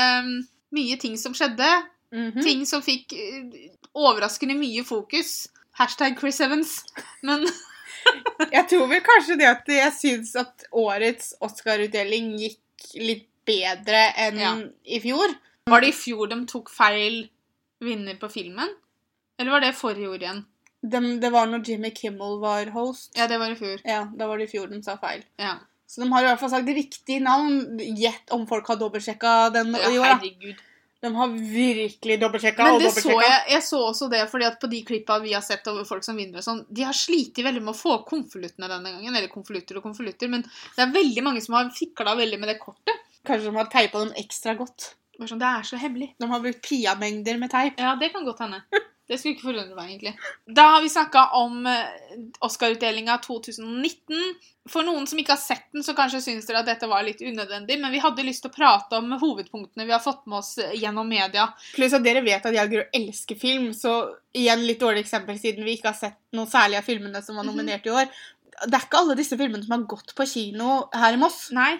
mye ting som skjedde. Mm -hmm. Ting som fikk uh, overraskende mye fokus. Hashtag Chris Evans. Men Jeg tror vel kanskje det at jeg syns at årets Oscar-utdeling gikk litt bedre enn ja. i fjor. Var det i fjor de tok feil vinner på filmen? Eller var det forrige år igjen? De, det var når Jimmy Kimmel var host. Ja, det var i fjor. Ja, da var det i fjor de sa feil. Ja. Så de har i hvert fall sagt det riktige navn. Gjett om folk har dobbeltsjekka den ja, i år. Herregud. De har virkelig dobbeltsjekka Men og så dobbeltsjekka. jeg, jeg så også det, fordi at på de klippa vi har sett over folk som vinner sånn, de har slitt veldig med å få konvoluttene denne gangen. Eller konvolutter og konvolutter, men det er veldig mange som har fikla veldig med det kortet. Kanskje de har teipa dem ekstra godt. Sånn, Det er så hemmelig. De har brukt Pia-mengder med teip. Ja, det kan godt hende. Det skulle ikke forundre meg, egentlig. Da har vi snakka om eh, Oscar-utdelinga 2019. For noen som ikke har sett den, så kanskje syns dere at dette var litt unødvendig, men vi hadde lyst til å prate om hovedpunktene vi har fått med oss eh, gjennom media. Pluss at dere vet at jeg og elsker film, så igjen litt dårlig eksempel siden vi ikke har sett noe særlig av filmene som var Mhm. nominert i år. Det er ikke alle disse filmene som har gått på kino her i Moss. Nei,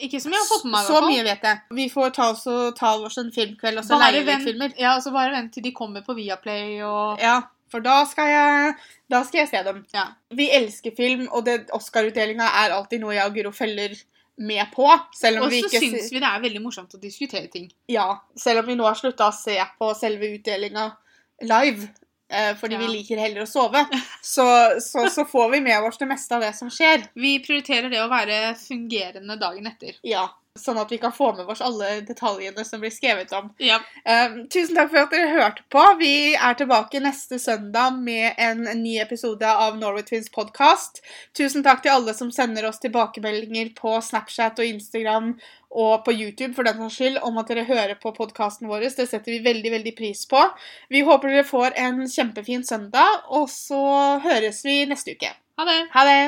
ikke som jeg har fått med meg. Så mye vet jeg. Vi får ta oss, og ta oss en filmkveld og så Bare leie litt vent- filmer. Ja, så bare vent til de kommer på Viaplay og Ja, for da skal jeg, da skal jeg se dem. Ja. Vi elsker film, og Oscar-utdelinga er alltid noe jeg og Guro følger med på. Selv om Og vi ikke syns vi det er veldig morsomt å diskutere ting. Ja, selv om vi nå har slutta å se på selve utdelinga live, fordi Ja. vi liker heller å sove, så, så, så får vi med oss det meste av det som skjer. Vi prioriterer det å være fungerende dagen etter. Ja, Sånn at vi kan få med oss alle detaljene som blir skrevet om. Ja. Um, tusen takk for at dere hørte på. Vi er tilbake neste søndag med en ny episode av Norway Twins podcast. Tusen takk til alle som sender oss tilbakemeldinger på Snapchat og Instagram og på YouTube for den saks skyld om at dere hører på podkasten vår. Det setter vi veldig veldig pris på. Vi håper dere får en kjempefin søndag, og så høres vi neste uke. Ha det. Ha det!